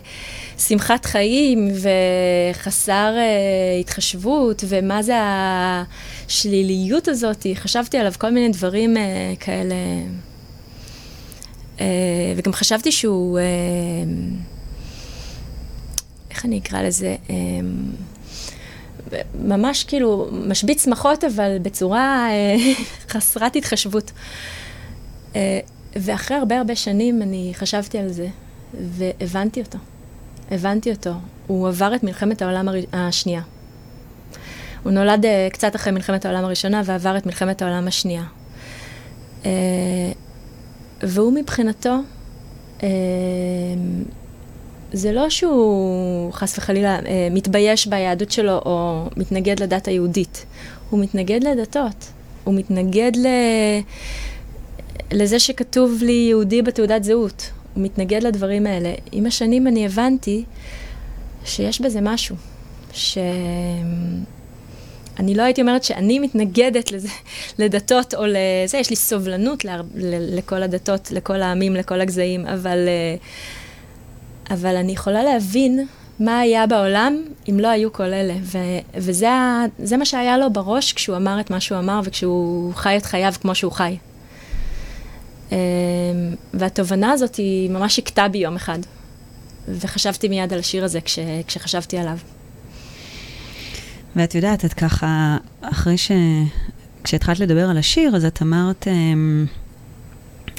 שמחת חיים וחסר אה, התחשבות, ומה זה השליליות הזאת. חשבתי עליו כל מיני דברים אה, כאלה. אה, וגם חשבתי שהוא, אה, איך אני אקרא לזה? אה, ממש כאילו משבית שמחות, אבל בצורה חסרת התחשבות. ואחרי הרבה הרבה שנים אני חשבתי על זה, והבנתי אותו. הבנתי אותו. הוא עבר את מלחמת העולם הר... השנייה. הוא נולד אה, קצת אחרי מלחמת העולם הראשונה ועבר את מלחמת העולם השנייה. אה, והוא מבחינתו, אה, זה לא שהוא חס וחלילה אה, מתבייש ביהדות שלו או מתנגד לדת היהודית, הוא מתנגד לדתות, הוא מתנגד ל... לזה שכתוב לי יהודי בתעודת זהות, הוא מתנגד לדברים האלה. עם השנים אני הבנתי שיש בזה משהו, שאני לא הייתי אומרת שאני מתנגדת לזה, לדתות או לזה, יש לי סובלנות לה, ל, לכל הדתות, לכל העמים, לכל הגזעים, אבל... אה, אבל אני יכולה להבין מה היה בעולם אם לא היו כל אלה. ו- וזה מה שהיה לו בראש כשהוא אמר את מה שהוא אמר וכשהוא חי את חייו כמו שהוא חי. אמ, והתובנה הזאת היא ממש הכתה בי יום אחד. וחשבתי מיד על השיר הזה כש- כשחשבתי עליו. ואת יודעת, את ככה, אחרי ש... כשהתחלת לדבר על השיר, אז את אמרת, אמ,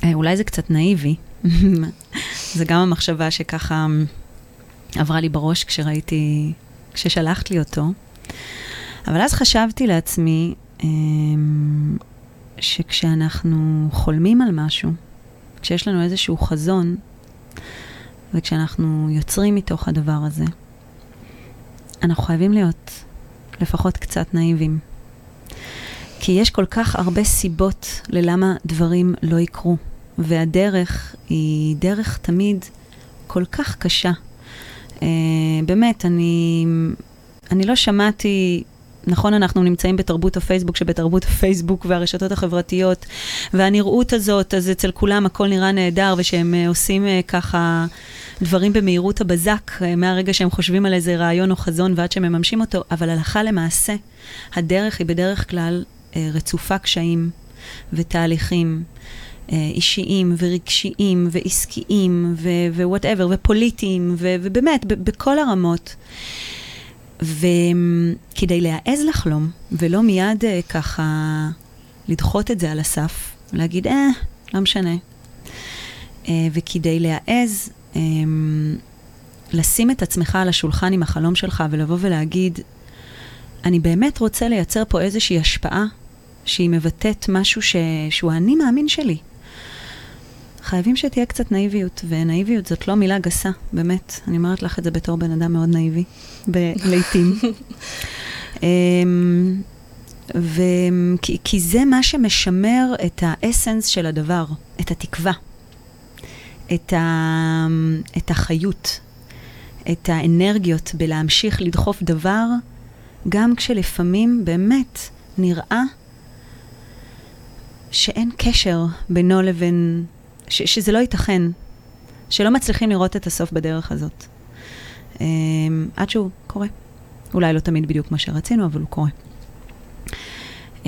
אה, אולי זה קצת נאיבי. זה גם המחשבה שככה אמ, עברה לי בראש כשראיתי, כששלחת לי אותו. אבל אז חשבתי לעצמי שכשאנחנו חולמים על משהו, כשיש לנו איזשהו חזון, וכשאנחנו יוצרים מתוך הדבר הזה, אנחנו חייבים להיות לפחות קצת נאיבים. כי יש כל כך הרבה סיבות ללמה דברים לא יקרו. והדרך היא דרך תמיד כל כך קשה. אה, באמת, אני, אני לא שמעתי נכון, אנחנו נמצאים בתרבות הפייסבוק, שבתרבות הפייסבוק והרשתות החברתיות, והנראות הזאת, אז אצל כולם הכל נראה נהדר, ושהם uh, עושים uh, ככה דברים במהירות הבזק, uh, מהרגע שהם חושבים על איזה רעיון או חזון ועד שהם מממשים אותו, אבל הלכה למעשה, הדרך היא בדרך כלל רצופה קשיים ותהליכים. אישיים ורגשיים ועסקיים ווואטאבר ופוליטיים ובאמת בכל הרמות. וכדי להעז לחלום, ולא מיד uh, ככה לדחות את זה על הסף, להגיד, אה, לא משנה. Uh, וכדי להעז, um, לשים את עצמך על השולחן עם החלום שלך ולבוא ולהגיד, אני באמת רוצה לייצר פה איזושהי השפעה שהיא מבטאת משהו ש... שהוא האני מאמין שלי. חייבים שתהיה קצת נאיביות, ונאיביות זאת לא מילה גסה, באמת. אני אומרת לך את זה בתור בן אדם מאוד נאיבי, לעיתים. אמ, וכי, כי זה מה שמשמר את האסנס של הדבר, את התקווה, את, ה, את החיות, את האנרגיות בלהמשיך לדחוף דבר, גם כשלפעמים באמת נראה שאין קשר בינו לבין ש, שזה לא ייתכן, שלא מצליחים לראות את הסוף בדרך הזאת. Um, עד שהוא קורה. אולי לא תמיד בדיוק מה שרצינו, אבל הוא קורה. Um,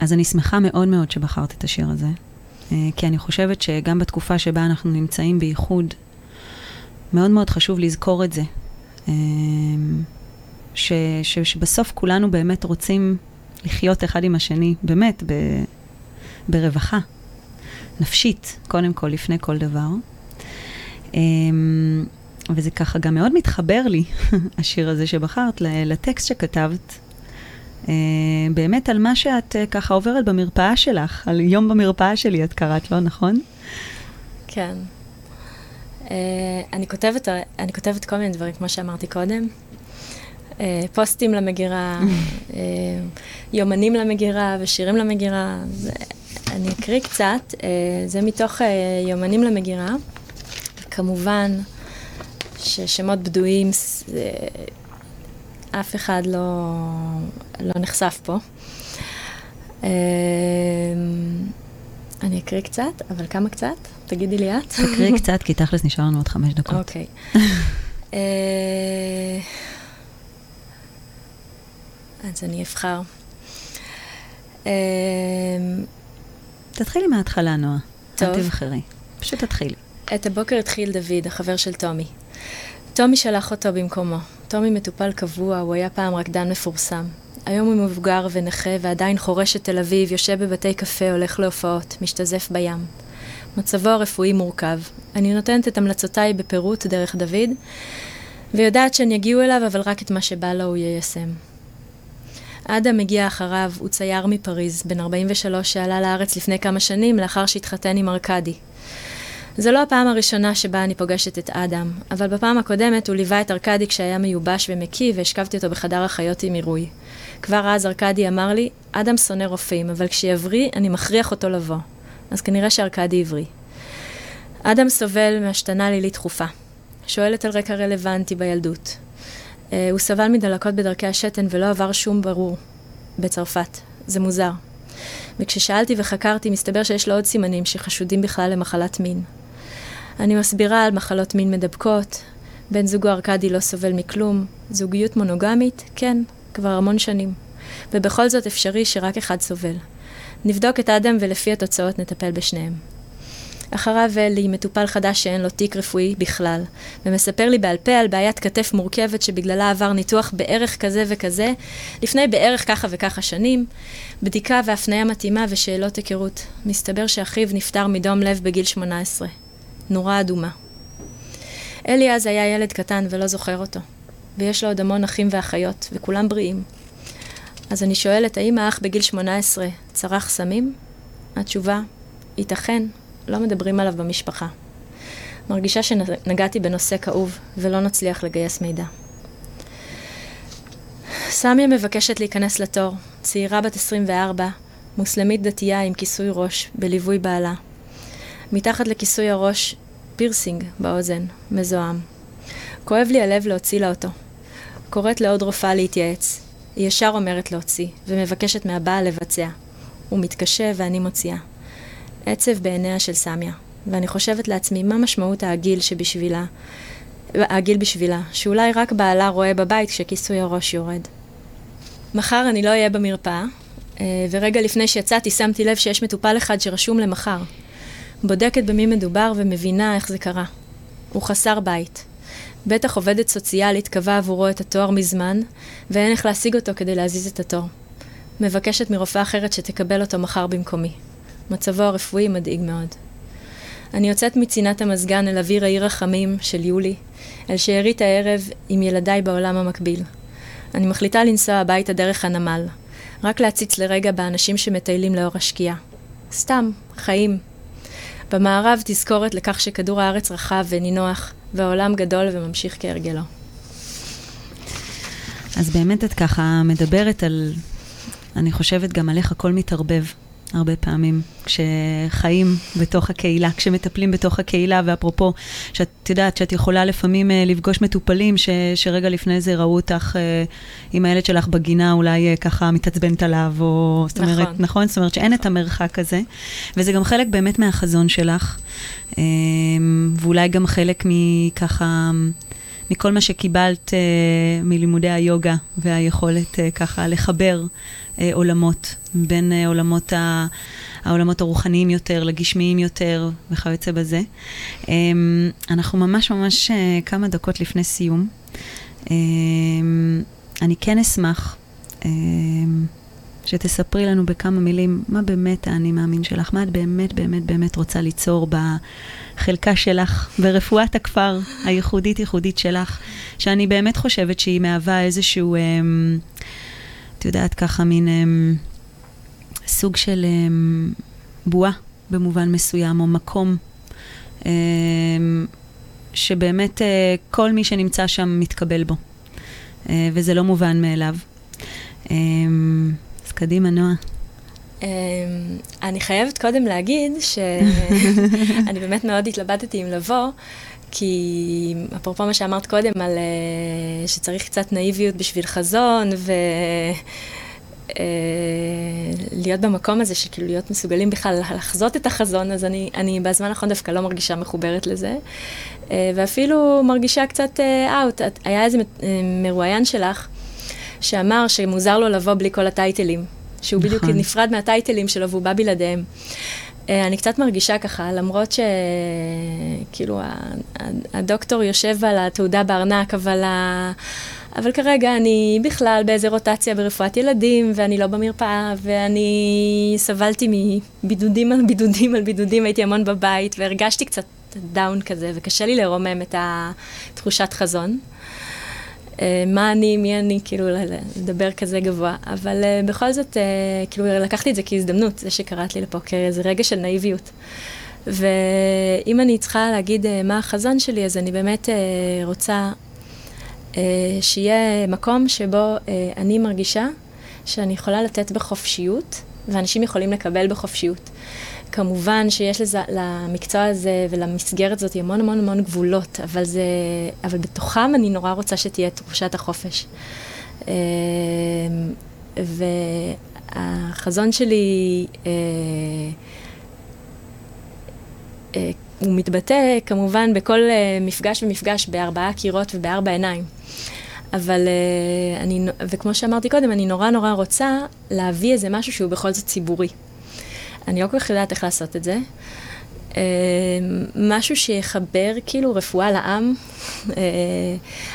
אז אני שמחה מאוד מאוד שבחרת את השיר הזה, uh, כי אני חושבת שגם בתקופה שבה אנחנו נמצאים בייחוד, מאוד מאוד חשוב לזכור את זה. Um, ש, ש, שבסוף כולנו באמת רוצים לחיות אחד עם השני, באמת, ב, ברווחה. נפשית, קודם כל, לפני כל דבר. אמ, וזה ככה גם מאוד מתחבר לי, השיר הזה שבחרת, לטקסט שכתבת. אה, באמת על מה שאת אה, ככה עוברת במרפאה שלך, על יום במרפאה שלי את קראת לו, נכון? כן. אה, אני כותבת, אני כותבת כל מיני דברים, כמו שאמרתי קודם. פוסטים למגירה, יומנים למגירה ושירים למגירה. אני אקריא קצת, אה, זה מתוך אה, יומנים למגירה. כמובן ששמות בדויים, אף אחד לא, לא נחשף פה. אה, אני אקריא קצת, אבל כמה קצת? תגידי לי את. תקריא קצת, כי תכלס נשאר לנו עוד חמש דקות. אוקיי. אז אני אבחר. תתחילי מההתחלה, נועה. טוב. אל תבחרי. פשוט תתחילי. את הבוקר התחיל דוד, החבר של טומי. טומי שלח אותו במקומו. טומי מטופל קבוע, הוא היה פעם רקדן מפורסם. היום הוא מבוגר ונכה ועדיין חורש את תל אביב, יושב בבתי קפה, הולך להופעות, משתזף בים. מצבו הרפואי מורכב. אני נותנת את המלצותיי בפירוט דרך דוד, ויודעת שהן יגיעו אליו, אבל רק את מה שבא לו הוא יישם. אדם מגיע אחריו, הוא צייר מפריז, בן 43 שעלה לארץ לפני כמה שנים לאחר שהתחתן עם ארכדי. זו לא הפעם הראשונה שבה אני פוגשת את אדם, אבל בפעם הקודמת הוא ליווה את ארכדי כשהיה מיובש ומקיא והשכבתי אותו בחדר החיות עם עירוי. כבר אז ארכדי אמר לי, אדם שונא רופאים, אבל כשיבריא אני מכריח אותו לבוא. אז כנראה שארכדי הבריא. אדם סובל מהשתנה לילית תכופה. שואלת על רקע רלוונטי בילדות. אה, הוא סבל מדלקות בדרכי השתן ולא עבר שום ברור בצרפת. זה מוזר. וכששאלתי וחקרתי, מסתבר שיש לו עוד סימנים שחשודים בכלל למחלת מין. אני מסבירה על מחלות מין מדבקות, בן זוגו ארכדי לא סובל מכלום, זוגיות מונוגמית, כן, כבר המון שנים. ובכל זאת אפשרי שרק אחד סובל. נבדוק את אדם ולפי התוצאות נטפל בשניהם. אחריו אלי, מטופל חדש שאין לו תיק רפואי בכלל, ומספר לי בעל פה על בעיית כתף מורכבת שבגללה עבר ניתוח בערך כזה וכזה, לפני בערך ככה וככה שנים, בדיקה והפניה מתאימה ושאלות היכרות. מסתבר שאחיו נפטר מדום לב בגיל 18. נורה אדומה. אלי אז היה ילד קטן ולא זוכר אותו, ויש לו עוד המון אחים ואחיות, וכולם בריאים. אז אני שואלת, האם האח בגיל 18 צרך סמים? התשובה, ייתכן, לא מדברים עליו במשפחה. מרגישה שנגעתי בנושא כאוב ולא נצליח לגייס מידע. סמיה מבקשת להיכנס לתור, צעירה בת 24, מוסלמית דתייה עם כיסוי ראש, בליווי בעלה. מתחת לכיסוי הראש, פירסינג באוזן, מזוהם. כואב לי הלב להוציא לה אותו. קוראת לעוד רופאה להתייעץ. היא ישר אומרת להוציא, ומבקשת מהבעל לבצע. הוא מתקשה ואני מוציאה. עצב בעיניה של סמיה, ואני חושבת לעצמי מה משמעות העגיל שבשבילה, העגיל בשבילה, שאולי רק בעלה רואה בבית כשכיסוי הראש יורד. מחר אני לא אהיה במרפאה, אה, ורגע לפני שיצאתי שמתי לב שיש מטופל אחד שרשום למחר. בודקת במי מדובר ומבינה איך זה קרה. הוא חסר בית. בטח עובדת סוציאלית קבעה עבורו את התואר מזמן, ואין איך להשיג אותו כדי להזיז את התור. מבקשת מרופאה אחרת שתקבל אותו מחר במקומי. מצבו הרפואי מדאיג מאוד. אני יוצאת מצינת המזגן אל אוויר העיר החמים של יולי, אל שארית הערב עם ילדיי בעולם המקביל. אני מחליטה לנסוע הביתה דרך הנמל, רק להציץ לרגע באנשים שמטיילים לאור השקיעה. סתם, חיים. במערב תזכורת לכך שכדור הארץ רחב ונינוח, והעולם גדול וממשיך כהרגלו. אז באמת את ככה מדברת על, אני חושבת גם על איך הכל מתערבב. הרבה פעמים, כשחיים בתוך הקהילה, כשמטפלים בתוך הקהילה, ואפרופו, שאת יודעת שאת יכולה לפעמים uh, לפגוש מטופלים ש, שרגע לפני זה ראו אותך uh, עם הילד שלך בגינה, אולי uh, ככה מתעצבנת עליו, או... זאת אומרת, נכון. נכון? זאת אומרת שאין את המרחק הזה, וזה גם חלק באמת מהחזון שלך, um, ואולי גם חלק מככה... מכל מה שקיבלת uh, מלימודי היוגה והיכולת uh, ככה לחבר uh, עולמות, בין עולמות ה, העולמות הרוחניים יותר לגשמיים יותר וכיוצא בזה. Um, אנחנו ממש ממש כמה דקות לפני סיום. Um, אני כן אשמח um, שתספרי לנו בכמה מילים מה באמת האני מאמין שלך, מה את באמת באמת באמת רוצה ליצור בחלקה שלך, ברפואת הכפר הייחודית ייחודית שלך, שאני באמת חושבת שהיא מהווה איזשהו, אמ, את יודעת, ככה מין אמ, סוג של אמ, בועה במובן מסוים, או מקום. אמ, שבאמת אה, כל מי שנמצא שם מתקבל בו, אה, וזה לא מובן מאליו. אמ, קדימה, נועה. אמ, אני חייבת קודם להגיד שאני באמת מאוד התלבטתי אם לבוא, כי אפרופו מה שאמרת קודם על אה, שצריך קצת נאיביות בשביל חזון, ו... אה, להיות במקום הזה, שכאילו להיות מסוגלים בכלל לחזות את החזון, אז אני, אני בזמן האחרון דווקא לא מרגישה מחוברת לזה, אה, ואפילו מרגישה קצת אאוט. היה איזה מרואיין שלך שאמר שמוזר לו לבוא בלי כל הטייטלים, שהוא נכון. בדיוק נפרד מהטייטלים שלו והוא בא בלעדיהם. אה, אני קצת מרגישה ככה, למרות שכאילו הדוקטור יושב על התעודה בארנק, אבל, ה... אבל כרגע אני בכלל באיזה רוטציה ברפואת ילדים, ואני לא במרפאה, ואני סבלתי מבידודים על בידודים על בידודים, הייתי המון בבית, והרגשתי קצת דאון כזה, וקשה לי לרומם את התחושת חזון. אה, מה אני, מי אני, כאילו, לדבר כזה גבוה. אבל uh, בכל זאת, uh, כאילו, לקחתי את זה כהזדמנות, זה שקראת לי לפה, כאיזה רגע של נאיביות. ואם אני צריכה להגיד מה החזון שלי, אז אני באמת רוצה שיהיה מקום שבו אני מרגישה שאני יכולה לתת בחופשיות, ואנשים יכולים לקבל בחופשיות. כמובן שיש לזה, למקצוע הזה ולמסגרת הזאת המון המון המון גבולות, אבל, זה, אבל בתוכם אני נורא רוצה שתהיה תחושת החופש. אמ, והחזון שלי, אה, אה, הוא מתבטא כמובן בכל אה, מפגש ומפגש בארבעה קירות ובארבע עיניים. אבל אה, אני, וכמו שאמרתי קודם, אני נורא נורא רוצה להביא איזה משהו שהוא בכל זאת ציבורי. אני לא כל כך יודעת איך לעשות את זה. אה, משהו שיחבר כאילו רפואה לעם. אה,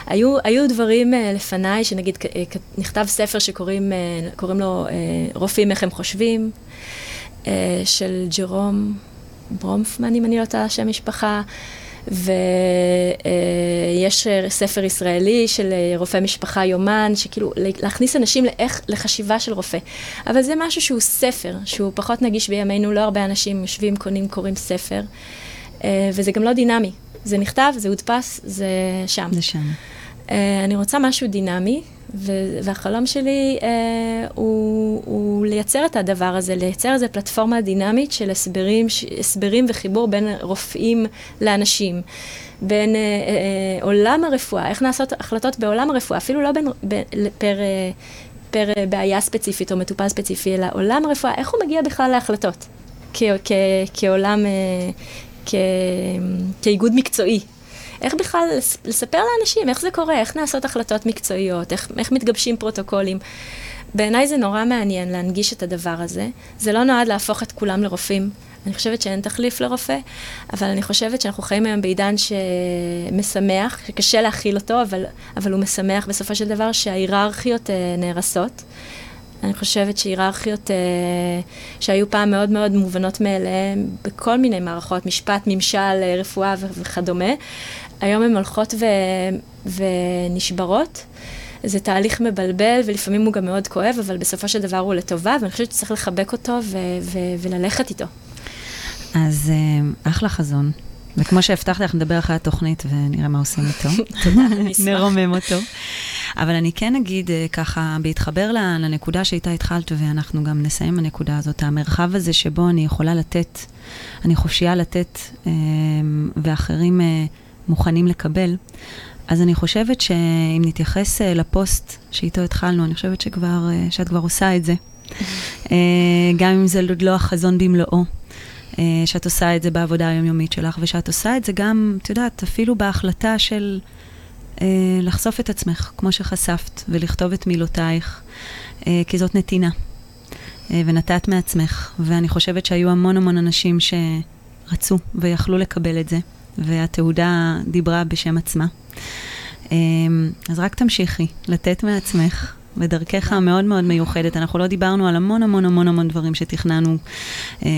היו, היו דברים אה, לפניי, שנגיד אה, נכתב ספר שקוראים קוראים לו רופאים איך הם חושבים, של ג'רום ברומפמן, אם אני לא טועה שם משפחה. ויש ספר ישראלי של אה, רופא משפחה יומן, שכאילו להכניס אנשים לאיך, לחשיבה של רופא. אבל זה משהו שהוא ספר, שהוא פחות נגיש בימינו, לא הרבה אנשים יושבים, קונים, קוראים ספר, אה, וזה גם לא דינמי. זה נכתב, זה הודפס, זה שם. זה שם. אה, אני רוצה משהו דינמי, והחלום שלי אה, הוא, לייצר את הדבר הזה, לייצר איזו פלטפורמה דינמית של הסברים, הסברים וחיבור בין רופאים לאנשים. בין אה, אה, עולם הרפואה, איך נעשות החלטות בעולם הרפואה, אפילו לא בין, בין, פר, אה, פר אה, בעיה ספציפית או מטופל ספציפי, אלא עולם הרפואה, איך הוא מגיע בכלל להחלטות כ, כ, כעולם, אה, כ, כאיגוד מקצועי. איך בכלל לס- לספר לאנשים איך זה קורה, איך נעשות החלטות מקצועיות, איך, איך מתגבשים פרוטוקולים. בעיניי זה נורא מעניין להנגיש את הדבר הזה. זה לא נועד להפוך את כולם לרופאים. אני חושבת שאין תחליף לרופא, אבל אני חושבת שאנחנו חיים היום בעידן שמשמח, שקשה להכיל אותו, אבל, אבל הוא משמח בסופו של דבר שההיררכיות אה, נהרסות. אני חושבת שהיררכיות אה, שהיו פעם מאוד מאוד מובנות מאליהן בכל מיני מערכות, משפט, ממשל, אה, רפואה וכדומה, היום הן הולכות ו- ונשברות. זה תהליך מבלבל ולפעמים הוא גם מאוד כואב, אבל בסופו של דבר הוא לטובה, ואני חושבת שצריך לחבק אותו וללכת איתו. אז אה, אחלה חזון. וכמו שהבטחתי לך, נדבר אחרי התוכנית ונראה מה עושים איתו. תודה, אני אשמח. נרומם אותו. אבל אני כן אגיד אה, ככה, בהתחבר לנקודה שאיתה התחלת, ואנחנו גם נסיים בנקודה הזאת, המרחב הזה שבו אני יכולה לתת, אני חופשייה לתת, אה, ואחרים מוכנים לקבל, אז אני חושבת שאם נתייחס אה, לפוסט שאיתו התחלנו, אני חושבת שכבר, אה, שאת כבר עושה את זה. אה, גם אם זה עוד לא החזון במלואו. שאת עושה את זה בעבודה היומיומית שלך, ושאת עושה את זה גם, את יודעת, אפילו בהחלטה של לחשוף את עצמך, כמו שחשפת, ולכתוב את מילותייך, כי זאת נתינה. ונתת מעצמך, ואני חושבת שהיו המון המון אנשים שרצו ויכלו לקבל את זה, והתעודה דיברה בשם עצמה. אה, אז רק תמשיכי לתת מעצמך. בדרכך המאוד מאוד מיוחדת. אנחנו לא דיברנו על המון המון המון המון דברים שתכננו, אה,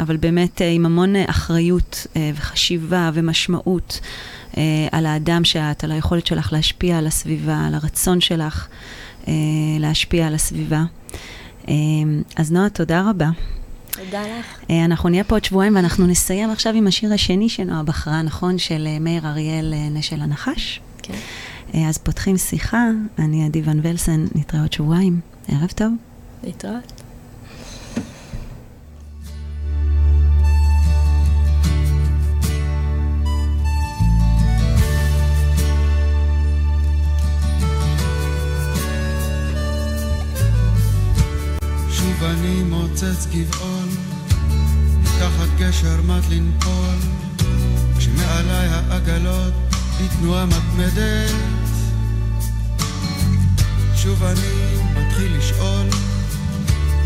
אבל באמת אה, עם המון אה, אחריות אה, וחשיבה ומשמעות על האדם שאת, על היכולת שלך להשפיע על הסביבה, על הרצון שלך להשפיע על הסביבה. אה, אז נועה, תודה רבה. תודה לך. אה, אנחנו נהיה פה עוד שבועיים ואנחנו נסיים עכשיו עם השיר השני שנועה בחרה, נכון? של אה, מאיר אריאל, אה, נשל הנחש. כן. אז פותחים שיחה, אני עדי ון ולסן, נתראה עוד שבועיים. ערב טוב. להתראות. שוב אני מוצץ גבעול, תחת גשר מט לנפול, כשמעליי העגלות בתנועה מתמדת. שוב אני מתחיל לשאול,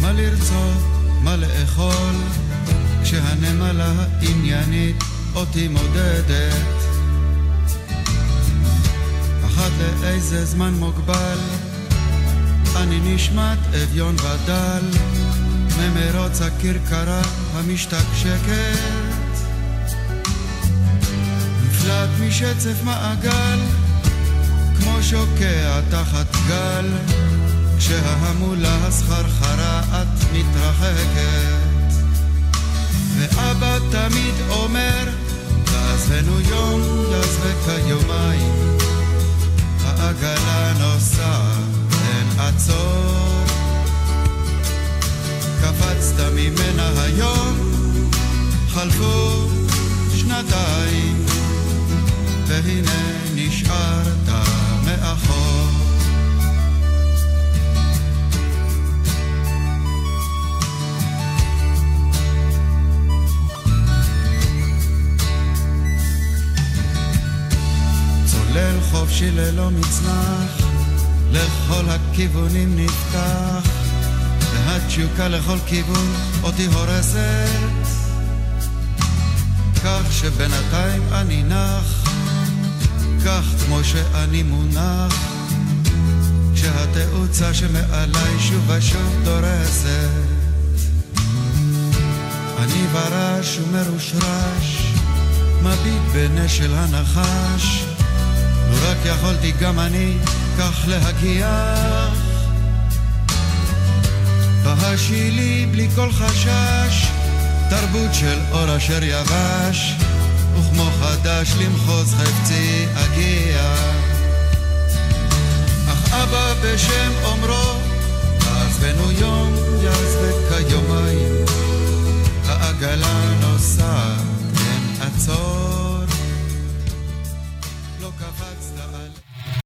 מה לרצות, מה לאכול, כשהנמלה העניינית אותי מודדת. אחת לאיזה זמן מוגבל, אני נשמט אביון ודל, ממרוץ הכרכרה המשתקשקת. נפלט משצף מעגל, כמו שוקע תחת גל, כשההמולה הסחרחרה את מתרחקת. ואבא תמיד אומר, תעזבנו יום, יעזבק היומיים, העגלה נוסעת, אין עצור. קפצת ממנה היום, חלפו שנתיים, והנה נשארת מאחור. צולל חופשי ללא מצנח, לכל הכיוונים נפתח, והתשוקה לכל כיוון אותי הורסת. כך שבינתיים אני נח, כך כמו שאני מונח, כשהתאוצה שמעליי שוב ושוב דורסת. אני ברש ומרושרש, מביט בנשל הנחש, לו רק יכולתי גם אני כך להגיח בהשי לי בלי כל חשש תרבות של אור אשר יבש וכמו חדש למחוז חפצי אגיע. אך אבא בשם אומרו תעזבנו יום יעזבק כיומיים העגלה נוסעת אין עצור